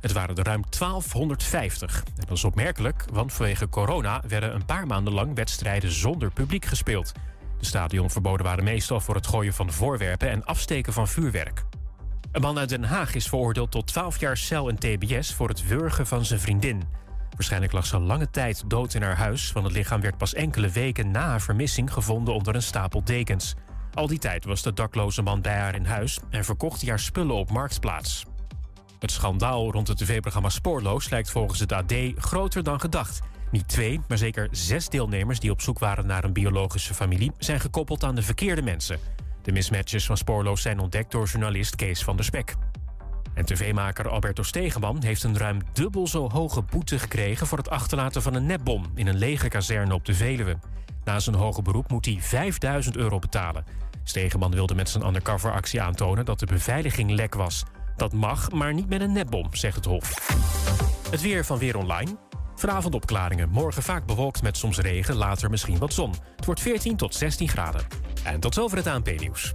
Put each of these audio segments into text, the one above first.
Het waren er ruim 1250. En dat is opmerkelijk, want vanwege corona werden een paar maanden lang wedstrijden zonder publiek gespeeld. De stadionverboden waren meestal voor het gooien van voorwerpen en afsteken van vuurwerk. Een man uit Den Haag is veroordeeld tot 12 jaar cel en tbs voor het wurgen van zijn vriendin. Waarschijnlijk lag ze lange tijd dood in haar huis, want het lichaam werd pas enkele weken na haar vermissing gevonden onder een stapel dekens. Al die tijd was de dakloze man bij haar in huis en verkocht hij haar spullen op marktplaats. Het schandaal rond het tv-programma Spoorloos lijkt volgens het AD groter dan gedacht. Niet twee, maar zeker zes deelnemers die op zoek waren naar een biologische familie zijn gekoppeld aan de verkeerde mensen. De mismatches van Spoorloos zijn ontdekt door journalist Kees van der Spek. En tv-maker Alberto Stegeman heeft een ruim dubbel zo hoge boete gekregen voor het achterlaten van een nepbom in een legerkazerne op de Veluwe. Na zijn hoge beroep moet hij 5000 euro betalen. Stegeman wilde met zijn undercoveractie aantonen dat de beveiliging lek was. Dat mag, maar niet met een nepbom, zegt het Hof. Het weer van Weer Online. Vanavond opklaringen, morgen vaak bewolkt met soms regen, later misschien wat zon. Het wordt 14 tot 16 graden. En tot zover het ANP-nieuws.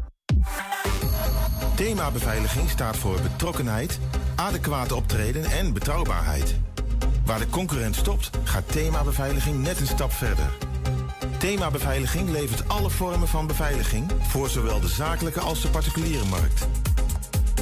Thema beveiliging staat voor betrokkenheid, adequate optreden en betrouwbaarheid. Waar de concurrent stopt, gaat thema beveiliging net een stap verder. Thema beveiliging levert alle vormen van beveiliging voor zowel de zakelijke als de particuliere markt.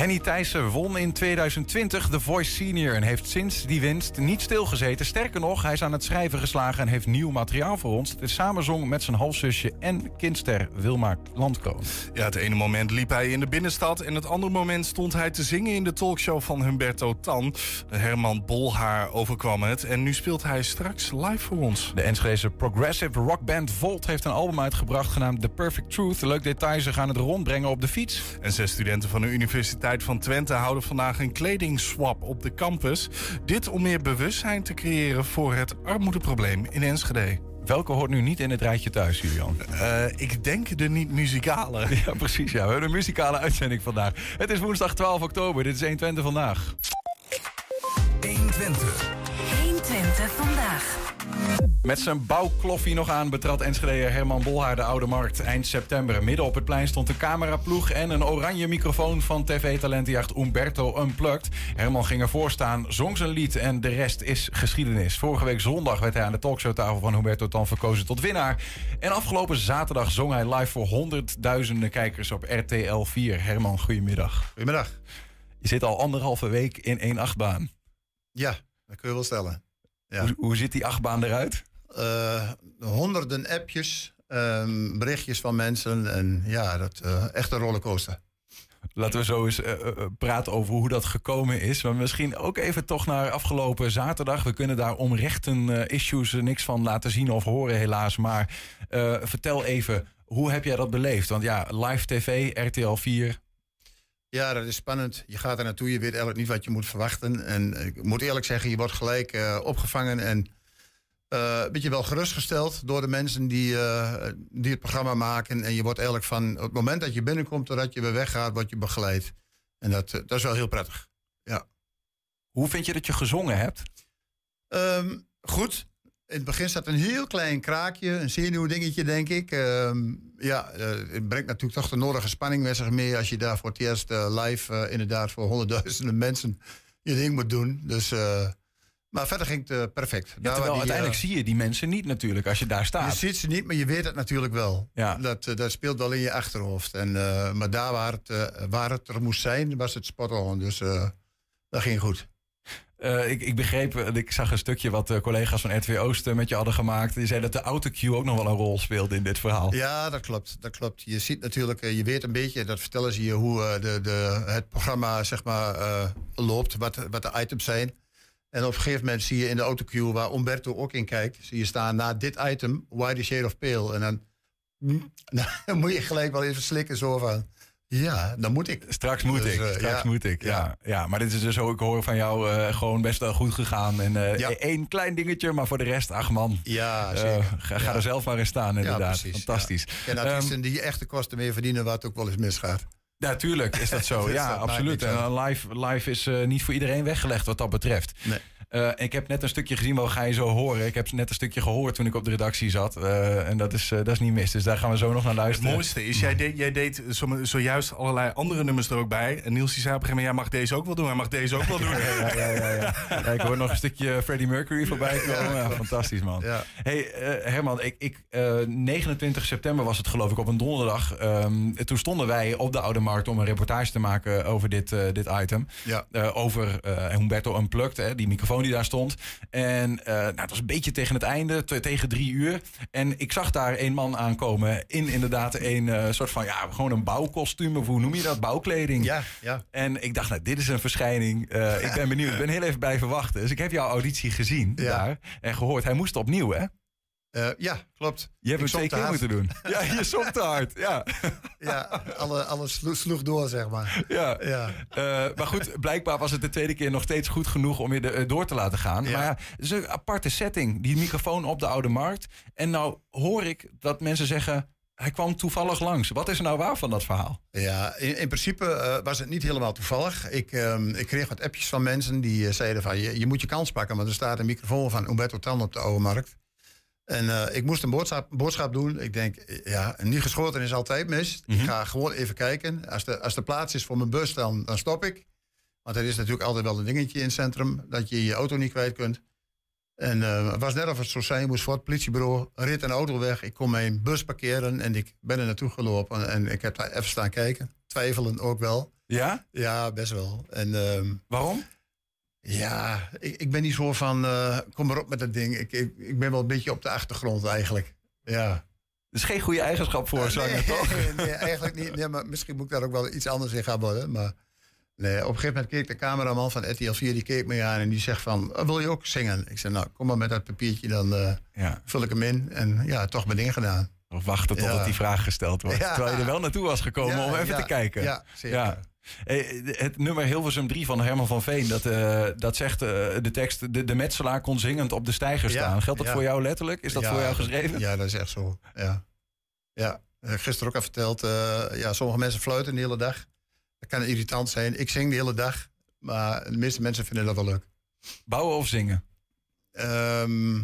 Henny Thijssen won in 2020 The Voice Senior en heeft sinds die winst niet stilgezeten. Sterker nog, hij is aan het schrijven geslagen en heeft nieuw materiaal voor ons. Het is samenzong met zijn halfzusje en kindster Wilma Landkroon. Ja, het ene moment liep hij in de binnenstad en het andere moment stond hij te zingen in de talkshow van Humberto Tan. Herman Bolhaar overkwam het en nu speelt hij straks live voor ons. De Enschedeze progressive rockband Volt heeft een album uitgebracht genaamd The Perfect Truth. Leuk detail, ze gaan het rondbrengen op de fiets. En zes studenten van de Universiteit van Twente houden vandaag een kledingswap op de campus. Dit om meer bewustzijn te creëren voor het armoedeprobleem in Enschede. Welke hoort nu niet in het rijtje thuis, Julian? Uh, ik denk de niet-muzikale. Ja, precies. Ja. We hebben een muzikale uitzending vandaag. Het is woensdag 12 oktober. Dit is 120 vandaag. 120. 120 vandaag. Met zijn bouwkloffie nog aan betrad Enschedeer Herman Bolhaar de Oude Markt eind september. Midden op het plein stond een cameraploeg en een oranje microfoon van tv-talentenjacht Umberto Unplugged. Herman ging ervoor staan, zong zijn lied en de rest is geschiedenis. Vorige week zondag werd hij aan de talkshowtafel van Humberto Tan verkozen tot winnaar. En afgelopen zaterdag zong hij live voor honderdduizenden kijkers op RTL 4. Herman, goedemiddag. Goedemiddag. Je zit al anderhalve week in één achtbaan. Ja, dat kun je wel stellen. Ja. Hoe, hoe ziet die achtbaan eruit? Uh, honderden appjes, um, berichtjes van mensen. En ja, dat uh, echt een rollercoaster. Laten we zo eens uh, praten over hoe dat gekomen is. Maar misschien ook even toch naar afgelopen zaterdag. We kunnen daar om rechten issues niks van laten zien of horen, helaas. Maar vertel even, hoe heb jij dat beleefd? Want ja, live tv, RTL 4, ja, dat is spannend. Je gaat er naartoe, je weet eigenlijk niet wat je moet verwachten. En ik moet eerlijk zeggen, je wordt gelijk uh, opgevangen en uh, een beetje wel gerustgesteld door de mensen die, uh, die het programma maken. En je wordt eigenlijk van het moment dat je binnenkomt totdat je weer weggaat, word je begeleid. En dat, dat is wel heel prettig. Ja. Hoe vind je dat je gezongen hebt? Um, goed. In het begin staat een heel klein kraakje, een zenuwdingetje, denk ik. Uh, ja, uh, het brengt natuurlijk toch de nodige spanning met zich mee... als je daar voor het eerst uh, live uh, inderdaad voor honderdduizenden mensen je ding moet doen. Dus, maar verder ging het perfect. Ja, daar terwijl die, uiteindelijk zie je die mensen niet natuurlijk als je daar staat. Je ziet ze niet, maar je weet het natuurlijk wel. Ja. Dat, dat speelt wel in je achterhoofd. En, maar daar waar het, waar het er moest zijn, was het spot on. Dus dat ging goed. Uh, ik, ik, begreep, ik zag een stukje wat de collega's van RTW Oosten met je hadden gemaakt. Die zeiden dat de autocue ook nog wel een rol speelde in dit verhaal. Ja, dat klopt. Dat klopt. Je ziet natuurlijk, je weet een beetje, dat vertellen ze je hoe de, de, het programma zeg maar, loopt, wat, wat de items zijn. En op een gegeven moment zie je in de autocue, waar Umberto ook in kijkt, zie je staan na dit item, Why the Shade of Pale. En dan, dan moet je gelijk wel even slikken zo van, Ja, dan moet ik. Straks moet Dus, ik, eh, straks ja. moet ik. Ja. Ja. Ja. maar dit is dus ook, ik hoor van jou eh, gewoon best wel goed gegaan. En eh, Ja. één klein dingetje, maar voor de rest, ach man. Ja, zeker. ga, er zelf maar in staan, inderdaad. Fantastisch. En artiesten die echte kosten meer verdienen, waar het ook wel eens misgaat. Ja, tuurlijk is dat zo. Ja, dat absoluut. En live, live is niet voor iedereen weggelegd wat dat betreft. Nee. Eh, ik heb net een stukje gezien, wel ga je zo horen. Ik heb net een stukje gehoord toen ik op de redactie zat. Eh, en dat is, eh, dat is niet mis. Dus daar gaan we zo nog naar Het luisteren. mooiste is, jij deed, jij deed zo, zojuist allerlei andere nummers er ook bij. En Niels die zei op een gegeven moment, jij mag deze ook wel doen. Hij mag deze ook wel doen. Ja, ja, ja, ik hoor nog een stukje Freddie Mercury voorbij komen. Ja, fantastisch, man. Hey Herman, ik, ik, eh, 29 september was het geloof ik op een donderdag. Ehm, toen stonden wij op de Oude Markt om een reportage te maken over dit, dit item. Ja. Over Humberto Unplugged, hè, die microfoon die daar stond. En eh, nou, het was een beetje tegen het einde, te- tegen drie uur. En ik zag daar een man aankomen in inderdaad een eh, soort van, ja, gewoon een bouwkostuum. Of hoe noem je dat? Bouwkleding. Ja, ja. En ik dacht, nou, dit is een verschijning. Eh, ik ben benieuwd. Ik ben heel even blijven wachten. Dus ik heb jouw auditie gezien Ja. daar en gehoord. Hij moest opnieuw, hè? Eh, ja, klopt. Je hebt Ik keer hard. moeten doen. Ja, je zongt te hard. Ja, Ja, alle, alles slo- sloeg door, zeg maar. ja. Ja. Eh, maar goed, blijkbaar was het de tweede keer nog steeds goed genoeg om je de, eh, door te laten gaan. Ja. Maar ja, het is een aparte setting. Die microfoon op de Oude Markt. En nou hoor ik dat mensen zeggen, hij kwam toevallig langs. Wat is er nou waar van dat verhaal? Ja, in, in principe was het niet helemaal toevallig. Ik, ehm, ik kreeg wat appjes van mensen die zeiden van... Je, je moet je kans pakken, want er staat een microfoon van Umberto Tan op de oude markt. En eh, ik moest een boodschap, boodschap doen. Ik denk, ja, niet geschoten is altijd mis. Ik ga gewoon even kijken. Als er als de plaats is voor mijn bus, dan, dan stop ik. Want er is natuurlijk altijd wel een dingetje in het centrum... dat je je auto niet kwijt kunt. En eh, het was net of het zo zijn moest voor het politiebureau. Rit een auto weg. Ik kon mijn bus parkeren en ik ben er naartoe gelopen. En ik heb daar even staan kijken. Twijfelen ook wel. Ja? Ja, best wel. En ehm, Waarom? Ja, ik, ik ben niet zo van, eh, kom maar op met dat ding. Ik, ik, ik ben wel een beetje op de achtergrond eigenlijk. Ja. Dat is geen goede eigenschap voor een zanger, nee, toch? nee, eigenlijk niet. Nee, maar misschien moet ik daar ook wel iets anders in gaan worden. Maar nee, op een gegeven moment keek de cameraman van RTL 4, die keek me aan en die zegt van, "Oh, wil je ook zingen? Ik zei, nou, kom maar met dat papiertje, dan eh, Ja. vul ik hem in. En ja, toch mijn ding gedaan. Of wachten totdat Ja. die vraag gesteld wordt. Ja. Terwijl je er wel naartoe was gekomen Ja, om even te kijken. Ja, zeker. Hey, Het nummer Hilversum 3 van Herman van Veen, dat, eh, dat zegt eh, de tekst... De, de metselaar kon zingend op de stijger Ja, staan. Geldt dat voor jou letterlijk? Is dat voor jou geschreven? Ja, dat is echt zo. Ja. Ja, gisteren ook al verteld. eh, ja, sommige mensen fluiten de hele dag. Dat kan irritant zijn. Ik zing de hele dag. Maar de meeste mensen vinden dat wel leuk. Bouwen of zingen? Ehm,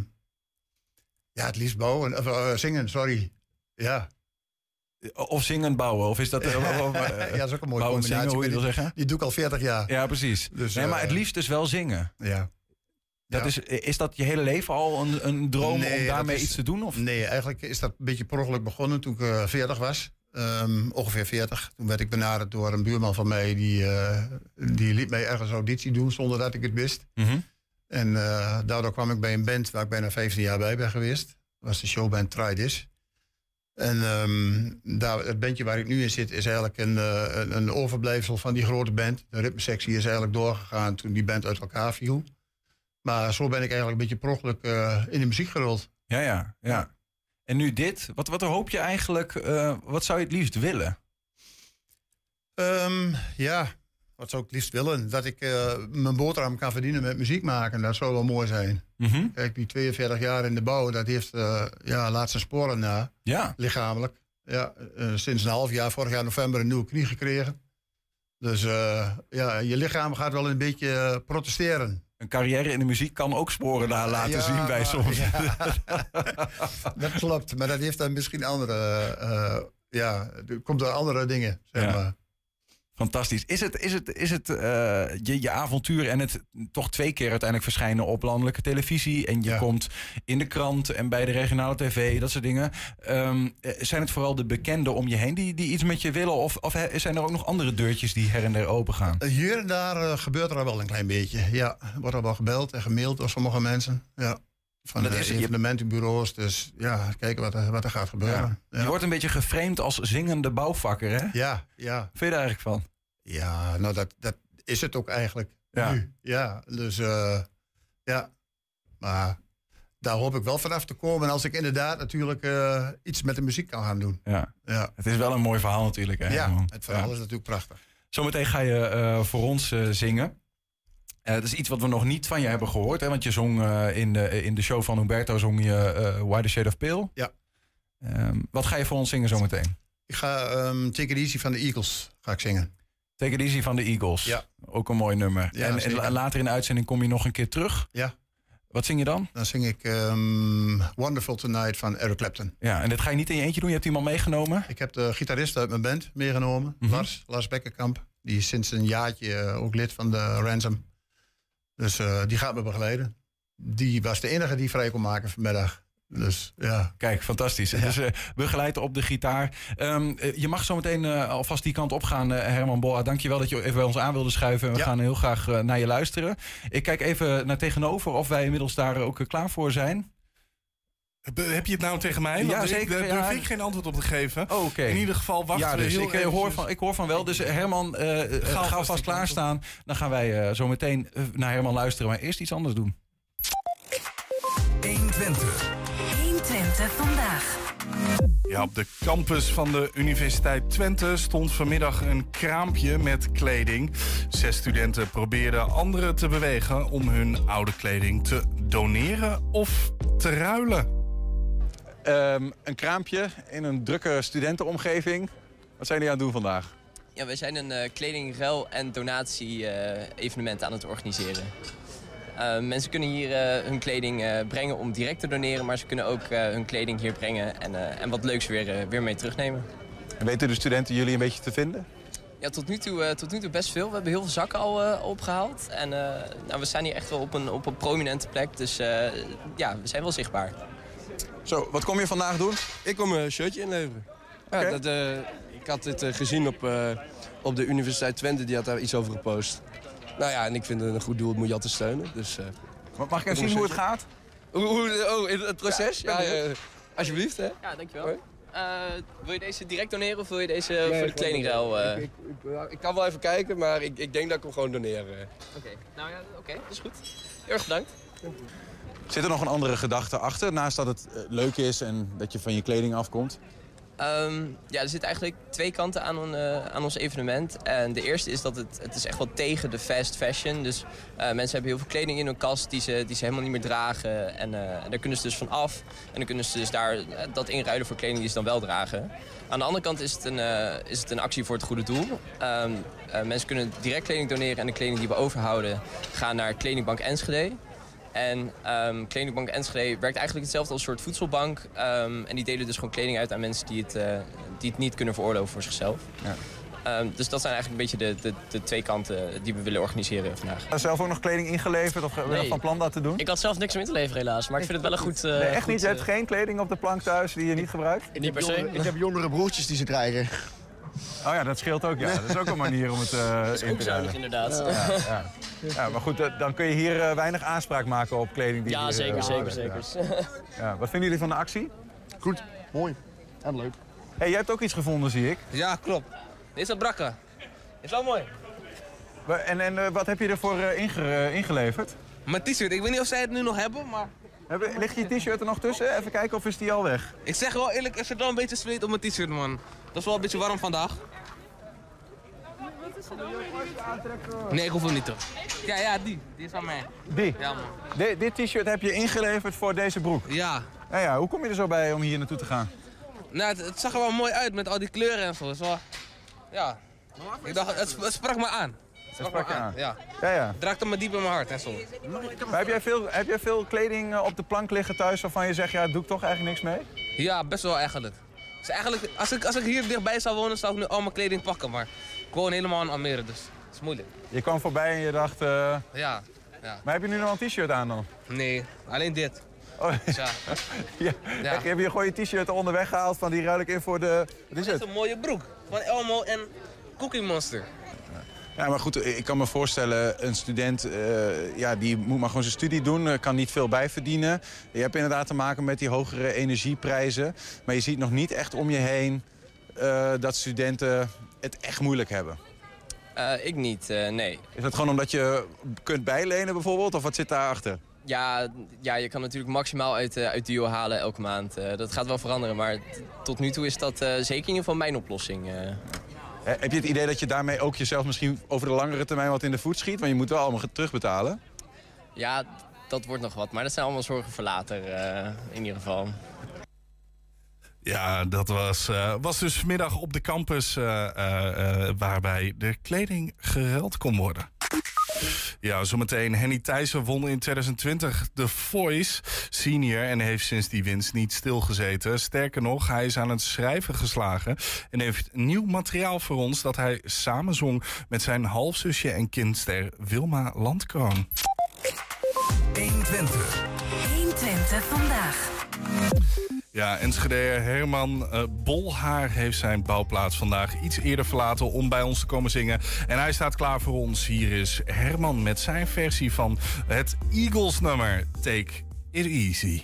ja, het liefst bouwen. Of, eh, zingen, sorry. Ja. Of zingend bouwen? Of is dat... ja, dat is ook een mooie bouwen, zingen, combinatie. hoe je die, wil zeggen? die doe ik al 40 jaar. Ja, precies. Dus, nee, maar eh, het liefst dus wel zingen. Ja. Dat Ja. is, is dat je hele leven al een, een droom Nee, om daarmee is- iets te doen? Of? Nee, eigenlijk is dat een beetje per begonnen toen ik eh 40 was. Ehm, ongeveer 40. Toen werd ik benaderd door een buurman van mij. Die, eh, die liet mij ergens auditie doen zonder dat ik het wist. Mhm. En daardoor kwam ik bij een band waar ik bijna 15 jaar bij ben geweest. Dat was de showband Try This. En ehm, daar, het bandje waar ik nu in zit is eigenlijk een, eh, een, een overblijfsel van die grote band. De ritmesectie is eigenlijk doorgegaan toen die band uit elkaar viel. Maar zo ben ik eigenlijk een beetje ongeluk eh, in de muziek gerold. Ja, ja, ja. En nu dit. Wat, wat hoop je eigenlijk... eh, wat zou je het liefst willen? Ehm, ja, wat zou ik liefst willen? Dat ik eh, mijn boterham kan verdienen met muziek maken. Dat zou wel mooi zijn. Mhm. Kijk, die 42 jaar in de bouw, dat heeft eh ja, laat zijn sporen na, Ja. lichamelijk. Ja, eh, sinds een half jaar, vorig jaar november, een nieuwe knie gekregen. Dus ja, je lichaam gaat wel een beetje protesteren. Een carrière in de muziek kan ook sporen daar laten Ja, zien bij soms. ja. dat klopt, maar dat heeft dan misschien andere... ja, er komt door andere dingen, zeg Ja. maar. Fantastisch. Is het, is het, is het eh, je, je avontuur en het toch twee keer uiteindelijk verschijnen op landelijke televisie. En je Ja. komt in de krant en bij de regionale tv, dat soort dingen. Ehm, eh, zijn het vooral de bekenden om je heen die, die iets met je willen? Of, of zijn er ook nog andere deurtjes die her en der open gaan? Hier en daar eh, gebeurt er al wel een klein beetje. Ja, er wordt al wel gebeld en gemaild door sommige mensen. Ja. Van Dat de is- evenementenbureaus. Dus ja, kijken wat er, wat er gaat gebeuren. Ja, Je wordt een beetje geframed als zingende bouwvakker, hè? ja, ja. Vind je daar eigenlijk van? Ja, nou dat, dat is het ook eigenlijk Ja. nu. Ja, dus eh, ja. Maar daar hoop ik wel vanaf te komen. Als ik inderdaad natuurlijk eh, iets met de muziek kan gaan doen. Ja. Ja, Het is wel een mooi verhaal natuurlijk. Hè, ja het verhaal Ja. is natuurlijk prachtig. Zometeen ga je eh, voor ons zingen. Eh, dat is iets wat we nog niet van je hebben gehoord. Hè? Want je zong eh, in, de, in de show van Humberto zong je eh Why the Shade of Pale. Ja. Ehm, wat ga je voor ons zingen zometeen? Ik ga ehm, Take It Easy van de Eagles ga ik zingen. Take It Easy van de Eagles. Ja. Ook een mooi nummer. Ja, en, later in de uitzending kom je nog een keer terug. Ja. Wat zing je dan? Dan zing ik ehm, Wonderful Tonight van Eric Clapton. Ja, en dit ga je niet in je eentje doen. Je hebt iemand meegenomen. Ik heb de gitarist uit mijn band meegenomen, Mhm. Lars, Lars Bekkerkamp. Die is sinds een jaartje eh, ook lid van de Ransom. Dus eh, die gaat me begeleiden. Die was de enige die vrij kon maken vanmiddag. Dus ja, Kijk, fantastisch. Dus eh begeleid op de gitaar. Ehm, eh, je mag zo meteen eh, alvast die kant op gaan, Herman Boa. Dankjewel dat je even bij ons aan wilde schuiven. We Ja. gaan heel graag naar je luisteren. Ik kijk even naar tegenover of wij inmiddels daar ook klaar voor zijn. Heb je het nou tegen mij? Ja, Want ik- zeker, Daar ja. durf ik geen antwoord op te geven. Oh, oké. In ieder geval wachten Ja, we dus heel ik, eh, hoor van, ik hoor van wel. Dus eh, Herman, eh eh, ga kant klaarstaan. Dan gaan wij eh, zo meteen naar Herman luisteren. Maar eerst iets anders doen. 120 vandaag. Ja, op de campus van de Universiteit Twente stond vanmiddag een kraampje met kleding. Zes studenten probeerden anderen te bewegen om hun oude kleding te doneren of te ruilen. Ehm, een kraampje in een drukke studentenomgeving. Wat zijn jullie aan het doen vandaag? Ja, wij zijn een eh kledingruil- en donatie-evenement aan het organiseren. Eh, mensen kunnen hier eh, hun kleding eh, brengen om direct te doneren, maar ze kunnen ook eh, hun kleding hier brengen en, eh, en wat leuks weer, eh, weer mee terugnemen. En weten de studenten jullie een beetje te vinden? Ja, tot nu toe, eh, tot nu toe best veel. We hebben heel veel zakken al eh, opgehaald. En eh, nou, we staan hier echt wel op een, op een prominente plek, dus eh, ja, we zijn wel zichtbaar. Zo, wat kom je vandaag doen? Ik kom een shirtje inleveren. Ja, dat, eh, ik had dit eh, gezien op, eh, op de Universiteit Twente, die had daar iets over gepost. Nou ja, en ik vind een goed doel moet je altijd steunen. Dus, eh, Mag ik even zien hoe het gaat? hoe, hoe, oh, in het proces? Ja, Ja, alsjeblieft. Hè? Ja, dankjewel. Hoi. Eh, wil je deze direct doneren of wil je deze Nee, voor de kledingruil? eh? Ik, ik, ik, ja, ik kan wel even kijken, maar ik, ik denk dat ik hem gewoon doneer. eh. Oké, nou ja, oké, dat is goed. Heel erg bedankt. Zit er nog een andere gedachte achter? Naast dat het eh, leuk is en dat je van je kleding afkomt? Ehm, ja, er zitten eigenlijk twee kanten aan, eh, aan ons evenement. En de eerste is dat het, het is echt wel tegen de fast fashion. Dus eh, mensen hebben heel veel kleding in hun kast die ze, die ze helemaal niet meer dragen. En, daar kunnen ze dus van af. En dan kunnen ze dus daar dat inruilen voor kleding die ze dan wel dragen. Aan de andere kant is het een, is het een actie voor het goede doel. Eh, mensen kunnen direct kleding doneren en de kleding die we overhouden gaan naar Kledingbank Enschede. En ehm Kledingbank Enschede werkt eigenlijk hetzelfde als een soort voedselbank. Ehm, en die delen dus gewoon kleding uit aan mensen die het, eh, die het niet kunnen veroorloven voor zichzelf. Ja. Ehm, dus dat zijn eigenlijk een beetje de, de, de twee kanten die we willen organiseren vandaag. Heb je zelf ook nog kleding ingeleverd of Nee. van plan dat te doen? Ik had zelf niks om in te leveren helaas, maar ik vind het wel een goed... eh, Nee, echt goed, niet? Je hebt eh, geen kleding op de plank thuis die je niet gebruikt? Niet per se. Ik heb jongere broertjes die ze krijgen. Oh ja, dat scheelt ook. Ja. Dat is ook een manier om het eh Dat is in ook te zuinig inderdaad. Ja, ja. ja, maar goed, eh, dan kun je hier eh, weinig aanspraak maken op kleding die Ja, hier, zeker, zeker, zeker. Ja. Ja, Wat vinden jullie van de actie? Goed, mooi en leuk. Hey, jij hebt ook iets gevonden, zie ik. Ja, klopt. Dit is dat brakke. Is wel mooi. En, en wat heb je ervoor eh, inge- ingeleverd? Mijn t-shirt, ik weet niet of zij het nu nog hebben, maar Hebben- Ligt je t-shirt er nog tussen? Even kijken of is die al weg? ik zeg wel eerlijk, er zit wel een beetje zweet op mijn t-shirt, man. Dat is wel een beetje warm vandaag. Nee, ik hoef hem niet terug. Ja, ja, die. Die is van mij. Die. Ja, man. Di- dit t-shirt heb je ingeleverd voor deze broek. Ja. Ja, ja, hoe kom je er zo bij om hier naartoe te gaan? Nou, het, het zag er wel mooi uit met al die kleuren en zo. Ja. Ik dacht, het, het sprak me aan. Het sprak, me je aan. aan. Ja. Ja, ja. Het raakte me diep in mijn hart en zo. Maar heb jij veel, heb jij veel kleding eh, op de plank liggen thuis waarvan je zegt, ja, doe ik toch eigenlijk niks mee? Ja, best wel eigenlijk. Dus eigenlijk, als ik, als ik hier dichtbij zou wonen, zou ik nu al mijn kleding pakken. Maar ik woon helemaal in Almere, dus het is moeilijk. Je kwam voorbij en je dacht, eh, Ja, ja. maar heb je nu nog een t-shirt aan dan? Nee, alleen dit. Oh, Dus ja, ja. Ja. Heb je- Heb je gewoon je t-shirt onderweg gehaald van die ruil ik in voor de... Wat is dit het? is een mooie broek van Elmo en Cookie Monster. Ja, maar goed, ik kan me voorstellen, een student eh, ja, die moet maar gewoon zijn studie doen, eh, kan niet veel bijverdienen. Je hebt inderdaad te maken met die hogere energieprijzen. Maar je ziet nog niet echt om je heen eh, dat studenten het echt moeilijk hebben. Ik niet, nee. Is dat gewoon omdat je kunt bijlenen bijvoorbeeld, of wat zit daarachter? Ja, ja, je kan natuurlijk maximaal uit, uh, uit duo halen elke maand. Uh, dat gaat wel veranderen, maar tot nu toe is dat uh, zeker in ieder geval mijn oplossing. Heb je het idee dat je daarmee ook jezelf misschien over de langere termijn wat in de voet schiet? Want je moet wel allemaal terugbetalen. Ja, dat wordt nog wat, maar dat zijn allemaal zorgen voor later in ieder geval. Ja, dat was, uh, was dus vanmiddag op de campus uh, uh, waarbij de kleding geruild kon worden. Ja, zometeen. Henny Thijssen won in 2020 de Voice Senior en heeft sinds die winst niet stilgezeten. Sterker nog, hij is aan het schrijven geslagen en heeft nieuw materiaal voor ons dat hij samenzong met zijn halfzusje en kindster Wilma Landkroon. 120. 120 vandaag. Ja, Enschedeer Herman uh, Bolhaar heeft zijn bouwplaats vandaag iets eerder verlaten om bij ons te komen zingen. En hij staat klaar voor ons. Hier is Herman met zijn versie van het Eagles nummer Take It Easy.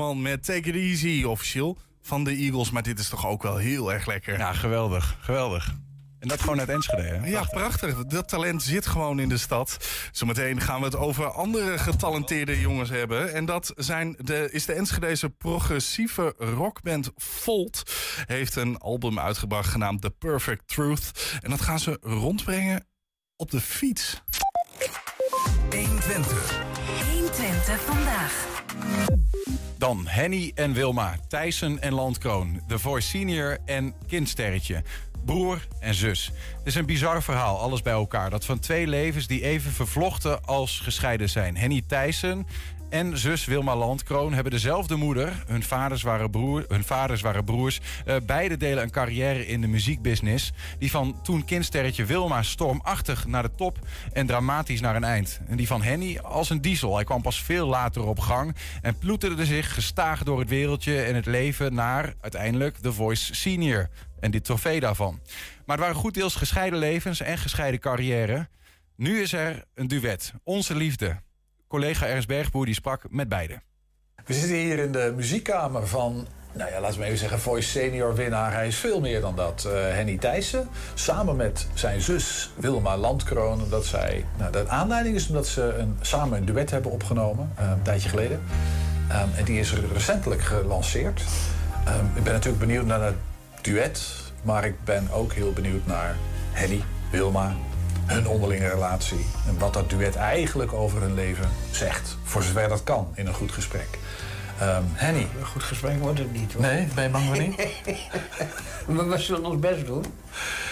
Met Take It Easy officieel van de Eagles. Maar dit is toch ook wel heel erg lekker. Ja, geweldig. Geweldig. En dat gewoon uit Enschede, hè? Ja, prachtig. Dat talent zit gewoon in de stad. Zometeen gaan we het over andere getalenteerde jongens hebben. En dat zijn de, is de Enschedeze progressieve rockband Volt. Heeft een album uitgebracht genaamd The Perfect Truth. En dat gaan ze rondbrengen op de fiets. 120. 120 vandaag. Dan Henny en Wilma, Thijssen en Landkroon, The Voice Senior en Kindsterretje. Broer en zus. Het is een bizar verhaal, alles bij elkaar. Dat van twee levens die even vervlochten als gescheiden zijn. Henny Thijssen en zus Wilma Landkroon hebben dezelfde moeder. Hun vaders waren, broer, hun vaders waren broers. Uh, beide delen een carrière in de muziekbusiness. Die van toen kindsterretje Wilma stormachtig naar de top en dramatisch naar een eind. En die van Henny als een diesel. Hij kwam pas veel later op gang en ploeterde zich gestaag door het wereldje en het leven naar uiteindelijk The Voice Senior. En dit trofee daarvan. Maar het waren goed deels gescheiden levens en gescheiden carrière. Nu is er een duet. Onze liefde collega Ernst Bergboer die sprak met beide. We zitten hier in de muziekkamer van, nou ja, laten we even zeggen, Voice Senior winnaar. Hij is veel meer dan dat. Uh, Henny Thijssen, samen met zijn zus Wilma Landkroon. Dat zij, nou, de aanleiding is omdat ze een, samen een duet hebben opgenomen, uh, een tijdje geleden. Um, en die is recentelijk gelanceerd. Um, ik ben natuurlijk benieuwd naar het duet, maar ik ben ook heel benieuwd naar Henny, Wilma, hun onderlinge relatie. En wat dat duet eigenlijk over hun leven zegt. Voor zover dat kan in een goed gesprek. Um, Henny. Een goed gesprek wordt het niet hoor. Nee, ben je bang voor niet? maar we zullen ons best doen.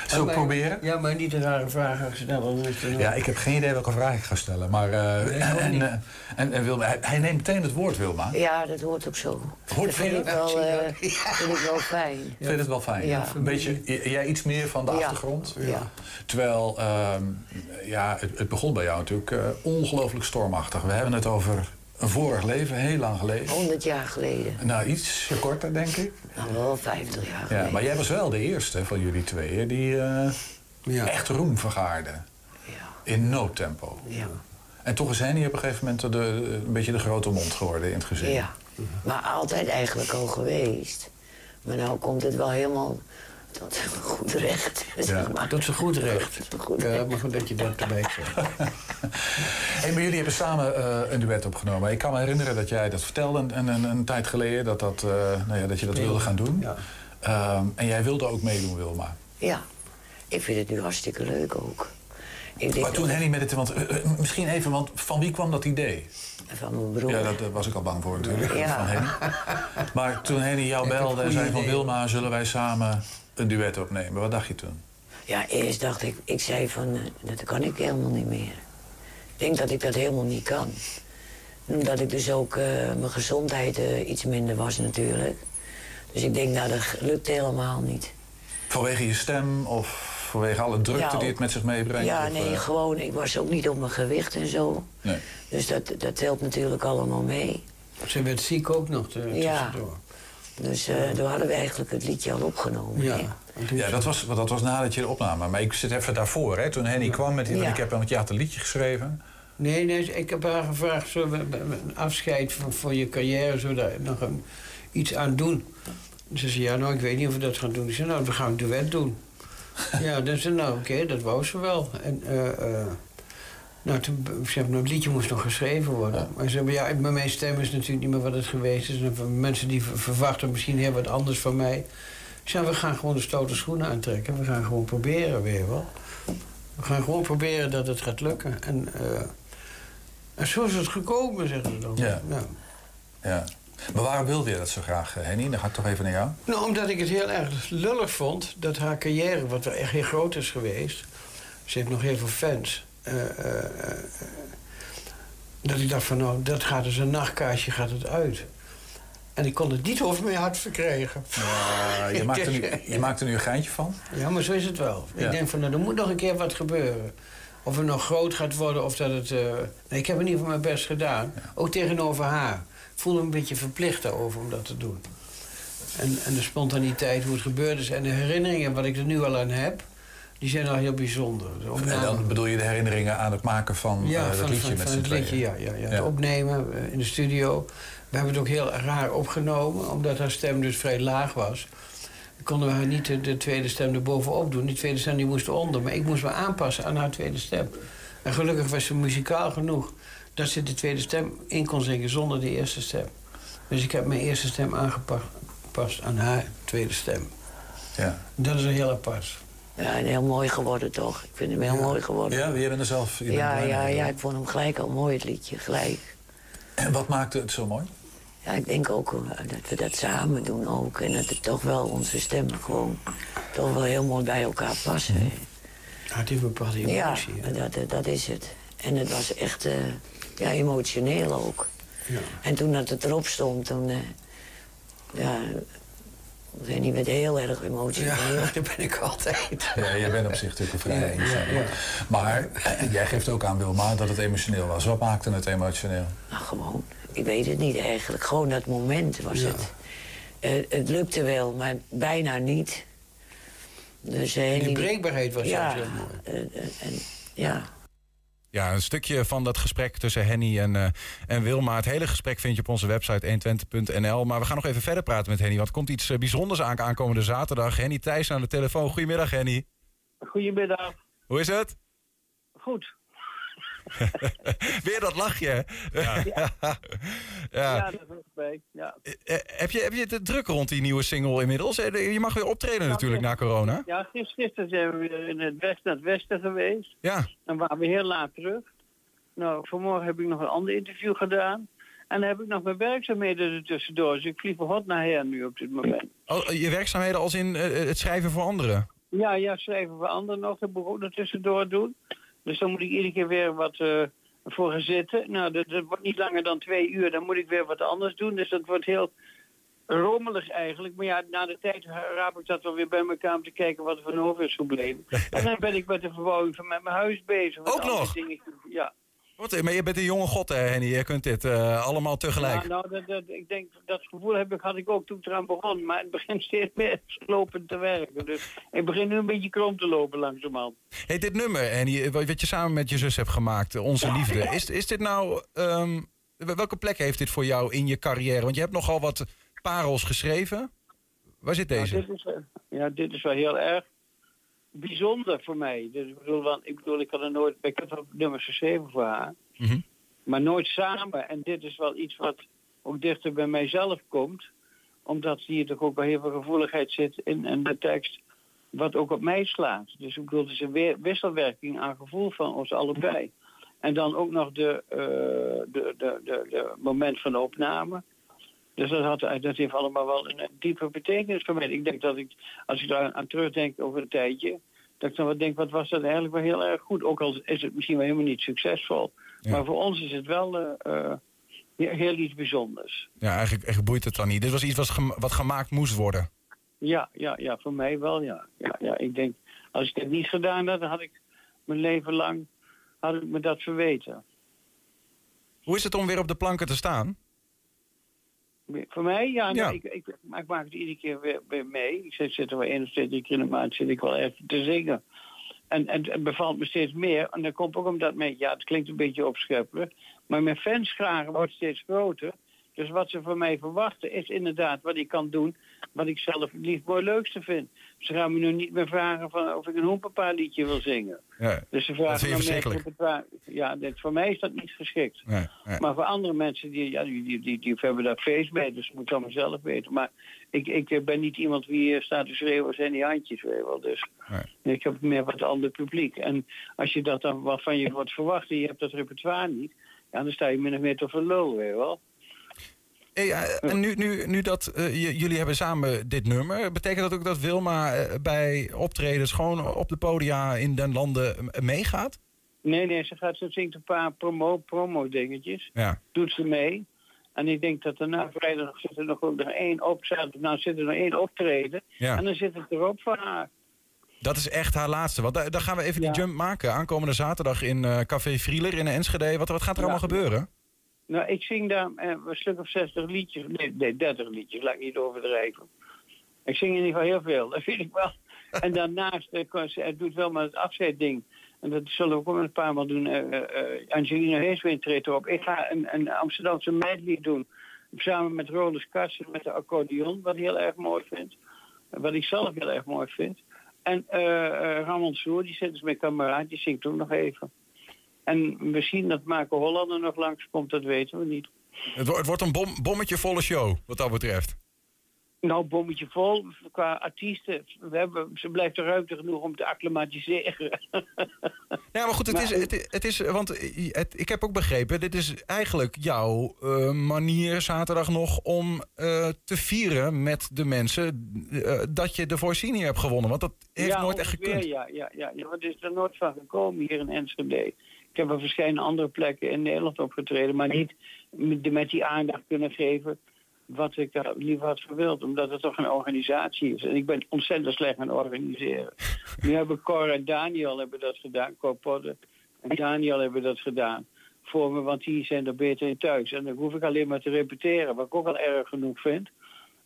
Zullen we proberen? Ja, maar niet een rare vragen stellen. Ja, ik heb geen idee welke vraag ik ga stellen. Maar, uh, nee, en, uh, en, en, Wilma, hij, hij, neemt meteen het woord, Wilma. Ja, dat hoort ook zo. Hoort dat vind, ik wel, uh, vind ik wel fijn. Vind het wel fijn? Ja. Een beetje, jij iets meer van de ja. achtergrond? Ja. Terwijl, um, ja, het, het, begon bij jou natuurlijk ongelooflijk stormachtig. We hebben het over een vorig leven, heel lang geleden. 100 jaar geleden. Nou, iets korter, denk ik. Nou, wel 50 jaar geleden. Ja, maar jij was wel de eerste van jullie tweeën die uh, ja. echt roem vergaarde. Ja. In noodtempo. Ja. En toch is Henny op een gegeven moment de, een beetje de grote mond geworden in het gezin. Ja, maar altijd eigenlijk al geweest. Maar nu komt het wel helemaal tot zijn goed recht. Ja, maar. tot zijn goed recht. Goed ja, maar goed dat je dat erbij zegt. hey, maar jullie hebben samen uh, een duet opgenomen. Ik kan me herinneren dat jij dat vertelde een, een, een tijd geleden... dat, dat, uh, nou ja, dat je dat wilde gaan doen. Ja. Um, en jij wilde ook meedoen, Wilma. Ja, ik vind het nu hartstikke leuk ook. Ik maar toen Henny met het... Want, uh, misschien even, want van wie kwam dat idee? Van mijn broer. Ja, dat was ik al bang voor natuurlijk, Ja. van Henny. Maar toen Henny jou belde en zei van... Wilma, zullen wij samen een duet opnemen? Wat dacht je toen? Ja, eerst dacht ik, ik zei van, uh, dat kan ik helemaal niet meer. Ik denk dat ik dat helemaal niet kan. Omdat ik dus ook, uh, mijn gezondheid uh, iets minder was natuurlijk. Dus ik denk, nou, dat lukt helemaal niet. Vanwege je stem of vanwege alle drukte Ja, die het met zich meebrengt? Ja, of, nee, eh, gewoon, ik was ook niet op mijn gewicht en zo. Nee. Dus dat, dat helpt natuurlijk allemaal mee. Ze werd ziek ook nog te, Ja. Dus uh, toen hadden we eigenlijk het liedje al opgenomen. Ja. Ja, dat was, dat was nadat je de opname. Maar ik zit even daarvoor, hè, toen Henny kwam met die... Ja. Ik heb want je had een liedje geschreven. Nee, nee, ik heb haar gevraagd, we een afscheid van, van je carrière, we daar nog een, iets aan doen? Ze zei, ja, nou, ik weet niet of we dat gaan doen. Ik zei, nou, we gaan een duet doen. ja, dan zei nou, oké, dat wou ze wel. En, eh, eh, nou, toen, ze hebben, nou, het liedje moest nog geschreven worden. Maar ze hebben, ja, mijn stem is natuurlijk niet meer wat het geweest is. En mensen die ver- verwachten misschien heel wat anders van mij. Ik zei, we gaan gewoon de stoute schoenen aantrekken. We gaan gewoon proberen weer wel. We gaan gewoon proberen dat het gaat lukken. En, eh, en zo is het gekomen, zeggen ze dan. Ja. Ja. Maar waarom wilde je dat zo graag, eh, Henny? Dan ga ik toch even naar jou. Nou, omdat ik het heel erg lullig vond dat haar carrière, wat wel echt heel groot is geweest. Ze heeft nog heel veel fans. Eh, eh, eh, dat ik dacht van, nou, dat gaat dus een nachtkaasje gaat het uit. En ik kon het niet over mijn hart verkrijgen. Ja, je, maakt er nu, je maakt er nu een geintje van. Ja, maar zo is het wel. Ja. Ik denk van, nou, er moet nog een keer wat gebeuren. Of het nog groot gaat worden, of dat het... Nee, ik heb in ieder geval mijn best gedaan. Ook tegenover haar. Ik voelde me een beetje verplicht daarover om dat te doen. En, en de spontaniteit, hoe het gebeurd is... en de herinneringen, wat ik er nu al aan heb... die zijn al heel bijzonder. De En dan bedoel je de herinneringen aan het maken van ja, eh, dat van, liedje van, met van z'n het liedje, tweeën. ja. ja, ja. Ja. Het opnemen eh, in de studio. We hebben het ook heel raar opgenomen, omdat haar stem dus vrij laag was. Konden we haar niet de, de tweede stem erbovenop doen. Die tweede stem die moest onder. Maar ik moest me aanpassen aan haar tweede stem. En gelukkig was ze muzikaal genoeg dat ze de tweede stem in kon zingen zonder de eerste stem. Dus ik heb mijn eerste stem aangepast aan haar tweede stem. Ja. Dat is een heel apart. Ja, en heel mooi geworden toch. Ik vind hem heel mooi geworden. Ja, je bent er zelf... je bent Ja, blij ja, ja, ik vond hem gelijk al mooi, het liedje, gelijk. En wat maakte het zo mooi? Ja, ik denk ook eh, dat we dat samen doen ook. En dat het toch wel onze stemmen gewoon toch wel heel mooi bij elkaar passen. Ja, een bepaalde Ja, emotie. hè. dat, eh, dat is het. En het was echt eh, ja, emotioneel ook. Ja. En toen dat het erop stond, toen... eh, ja, ik weet niet, werd heel erg emotioneel. Ja, dat ben ik altijd. Ja, jij bent op zich natuurlijk een vrij Ja, ja, ja. Maar eh, jij geeft ook aan, Wilma, dat het emotioneel was. Wat maakte het emotioneel? Nou, gewoon. Ik weet het niet eigenlijk. Gewoon dat moment was het. Eh, het lukte wel, maar bijna niet. Dus, eh, Die breekbaarheid was ja, juist heel mooi. en, ja. Ja, een stukje van dat gesprek tussen Henny en, eh, en Wilma. Het hele gesprek vind je op onze website 120.nl. Maar we gaan nog even verder praten met Henny. Want er komt iets eh, bijzonders aan aankomende zaterdag. Henny Thijs aan de telefoon. Goedemiddag, Henny. Goedemiddag. Hoe is het? Goed. Weer dat lachje. hè? Ja. Ja, dat hoort bij. Ja. Eh, heb, je, heb je het druk rond die nieuwe single inmiddels? Eh, Je mag weer optreden natuurlijk na corona. Ja, gis- gisteren zijn we weer in het west naar het westen geweest. Ja. En waren we heel laat terug. Nou, vanmorgen heb ik nog een ander interview gedaan. En dan heb ik nog mijn werkzaamheden er tussendoor. Dus ik vlieg van hot naar her nu op dit moment. Oh, je werkzaamheden als in eh, het schrijven voor anderen? Ja, ja, schrijven voor anderen nog. Dat moet ik ook nog tussendoor doen. Dus dan moet ik iedere keer weer wat eh, voor gaan zitten. Nou, dat, dat wordt niet langer dan twee uur. Dan moet ik weer wat anders doen. Dus dat wordt heel rommelig eigenlijk. Maar ja, na de tijd raap ik dat wel weer bij elkaar om te kijken wat er van over is gebleven. en dan ben ik met de verbouwing van mijn huis bezig. Ook nog? dingetjes. Ja. Wat, maar je bent een jonge god, hè, Henny. Je kunt dit eh, allemaal tegelijk. Ja, nou, dat, dat, ik denk, dat gevoel heb ik, had ik ook toen ik eraan begon. Maar het begint steeds meer lopend te werken. Dus ik begin nu een beetje krom te lopen langzamerhand. Hey, dit nummer, Henny, wat wat je samen met je zus hebt gemaakt, eh, Onze Liefde. Is, is dit nou... ehm, welke plek heeft dit voor jou in je carrière? Want je hebt nogal wat parels geschreven. Waar zit deze? Nou, dit is, eh, ja, dit is wel heel erg bijzonder voor mij. Dus ik, bedoel, want, ik bedoel, ik had er nooit... Ik wel nummers geschreven voor haar. Mhm. Maar nooit samen. En dit is wel iets wat ook dichter bij mijzelf komt. Omdat hier toch ook wel heel veel gevoeligheid zit in, in de tekst. Wat ook op mij slaat. Dus ik bedoel, het is een weer- wisselwerking aan gevoel van ons allebei. En dan ook nog de, eh, de, de, de, de moment van de opname. Dus dat, had, dat heeft allemaal wel een, diepe betekenis voor mij. Ik denk dat ik, als ik daar aan terugdenk over een tijdje, dat ik dan wat denk, wat was dat eigenlijk wel heel erg goed. Ook al is het misschien wel helemaal niet succesvol. Maar voor ons is het wel eh, eh, heel, iets bijzonders. Ja, eigenlijk, eigenlijk boeit het dan niet. Dit was iets wat, wat gemaakt moest worden. Ja, ja, ja, voor mij wel, ja. ja, ja. Ik denk, als ik het niet gedaan had, dan had ik mijn leven lang had ik me dat verweten. Hoe is het om weer op de planken te staan? Voor mij, ja, Ja. ik, ik, maar ik maak het iedere keer weer, weer mee. Ik zit, zit er wel één of twee, drie keer in de maand zit ik wel even te zingen. En, en het bevalt me steeds meer. En dat komt ook omdat mij, ja, het klinkt een beetje opscheppelijk. Maar mijn fansgragen wordt steeds groter. Dus wat ze van mij verwachten is inderdaad wat ik kan doen. Wat ik zelf het liefst mooi leukste vind. Ze gaan me nu niet meer vragen van of ik een hoenpapa liedje wil zingen. Ja, Dus ze dat vragen vind dan meer verschrikkelijk. repertoire. Ja, dit, voor mij is dat niet geschikt. Nee, nee. Maar voor andere mensen, die, ja, die, die, die, die hebben daar feest mee. Dus dat moet allemaal zelf weten. Maar ik, ik ben niet iemand die hier staat te schreeuwen zijn die handjes. Weet je wel. Dus ik heb meer wat ander publiek. En als je dat dan wat van je wordt verwacht en je hebt dat repertoire niet... Ja, dan sta je min of meer te verlul, weet wel. Ja, en nu, nu, nu dat eh, jullie hebben samen dit nummer, betekent dat ook dat Wilma eh, bij optredens gewoon op de podia in den landen eh, meegaat? Nee, nee, ze gaat, ze zingt een paar promo, promo dingetjes. Ja. Doet ze mee. En ik denk dat daarna vrijdag zit er nog, nog één op, nou zit er nog één optreden. Ja. En dan zit het erop voor haar. Dat is echt haar laatste. Want daar, daar gaan we even die jump maken. Aankomende zaterdag in eh, Café Frieler in Enschede. Wat, wat gaat er allemaal gebeuren? Nou, ik zing daar eh, een stuk of 60 liedjes. Nee, nee, 30 liedjes, laat ik niet overdrijven. Ik zing in ieder geval heel veel, dat vind ik wel. En daarnaast, eh, het doet wel maar het afzeitding. En dat zullen we ook wel een paar maal doen. Eh, eh, Angelina Heeswin treedt erop. Ik ga een, een Amsterdamse medley doen. Samen met Roland Kassen met de accordeon, wat ik heel erg mooi vind. Wat ik zelf heel erg mooi vind. En Ramon Soer, die zit dus met kameraad, die zingt ook nog even. En misschien dat Marco Hollander nog langskomt, dat weten we niet. Het, het wordt een bom, bommetje volle show, wat dat betreft. Nou, bommetje vol qua artiesten. We hebben, ze blijft er ruimte genoeg om te acclimatiseren. Ja, maar goed, het, Maar- is, het, het is, want het, ik heb ook begrepen, dit is eigenlijk jouw eh, manier zaterdag nog om eh, te vieren met de mensen eh, dat je de Voice Senior hebt gewonnen. Want dat heeft ja, nooit echt gekund. Ja, ja, ja, ja, want er is er nooit van gekomen hier in Enschede. Ik heb op verschillende andere plekken in Nederland opgetreden, maar niet met, die aandacht kunnen geven wat ik daar liever had gewild, omdat het toch een organisatie is. En ik ben ontzettend slecht aan organiseren. nu hebben Cor en Daniel hebben dat gedaan, Cor en Daniel hebben dat gedaan voor me, want die zijn er beter in thuis. En dan hoef ik alleen maar te repeteren, wat ik ook al erg genoeg vind.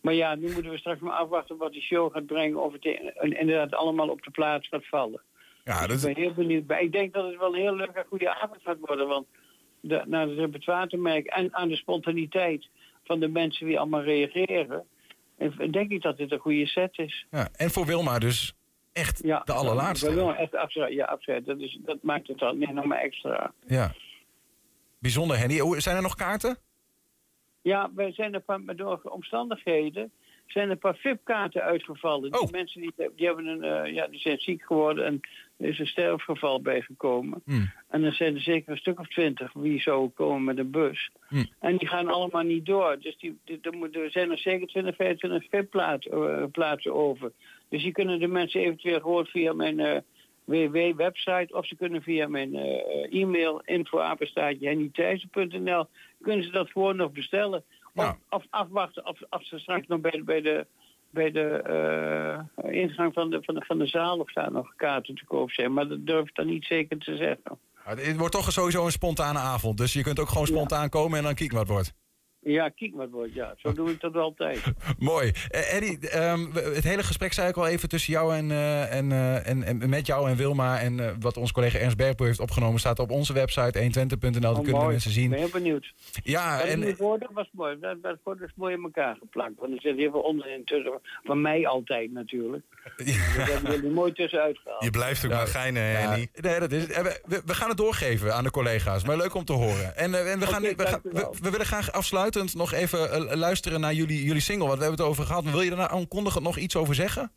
Maar ja, nu moeten we straks maar afwachten wat die show gaat brengen. Of het in- inderdaad allemaal op de plaats gaat vallen. Ja, Dus ik ben heel benieuwd. Maar ik denk dat het wel een heel leuke en goede avond gaat worden. Want de, naar het repertoire te merken en aan de spontaniteit van de mensen die allemaal reageren. En denk ik dat dit een goede set is. Ja, en voor Wilma dus echt Ja, de allerlaatste. Ik wil wel echt afzet. Ja, afzet. Dat, is, dat maakt het dan nog maar extra. Ja. Bijzonder, Henny. Zijn er nog kaarten? Ja, wij zijn maar door omstandigheden zijn een paar VIP-kaarten uitgevallen. Die mensen die, die, hebben een, eh, ja, die zijn ziek geworden en er is een sterfgeval bijgekomen. En dan zijn er zeker een stuk of twintig wie zo komen met een bus. Hm. En die gaan allemaal niet door. Dus die, die, er, moet- er zijn er zeker 20, 25 VIP-plaatsen plaatsen over. Dus die kunnen de mensen eventueel gewoon via mijn eh, www-website... of ze kunnen via mijn eh, e-mail info-apenstaatje hennythijssen.nl... kunnen ze dat gewoon nog bestellen. Of, of afwachten of, of ze straks nog bij bij de, bij de eh, ingang van de, van, de, van de zaal... of daar nog kaarten te koop zijn. Maar dat durf ik dan niet zeker te zeggen. Ja, Het wordt toch sowieso een spontane avond. Dus je kunt ook gewoon spontaan komen en dan kijken wat wordt. Ja, kijk wat wordt. Ja, zo doe ik dat altijd. Mooi. Eh, Eddie, ehm, het hele gesprek zei ik al even tussen jou en, eh, en, eh, en, en met jou en Wilma. En wat onze collega Ernst Bergpoel heeft opgenomen staat op onze website 120.nl. Dat Oh, kunnen de mensen Ik zien. ben heel benieuwd. Ja, en... en- Die woorden was mooi. Dat, dat wordt dus mooi in elkaar geplakt. Want er zit heel veel onderin tussen. Van mij altijd natuurlijk. Dat hebben jullie mooi tussenuit gehaald. Je blijft ook maar geinen, Henny. Nee, dat is, we, gaan het doorgeven aan de collega's. Maar leuk om te horen. En, en we, gaan, we, we, we willen graag afsluitend nog even eh, luisteren naar jullie, jullie single. Want we hebben het over gehad. Maar wil je daar nou aankondigend nog iets over zeggen?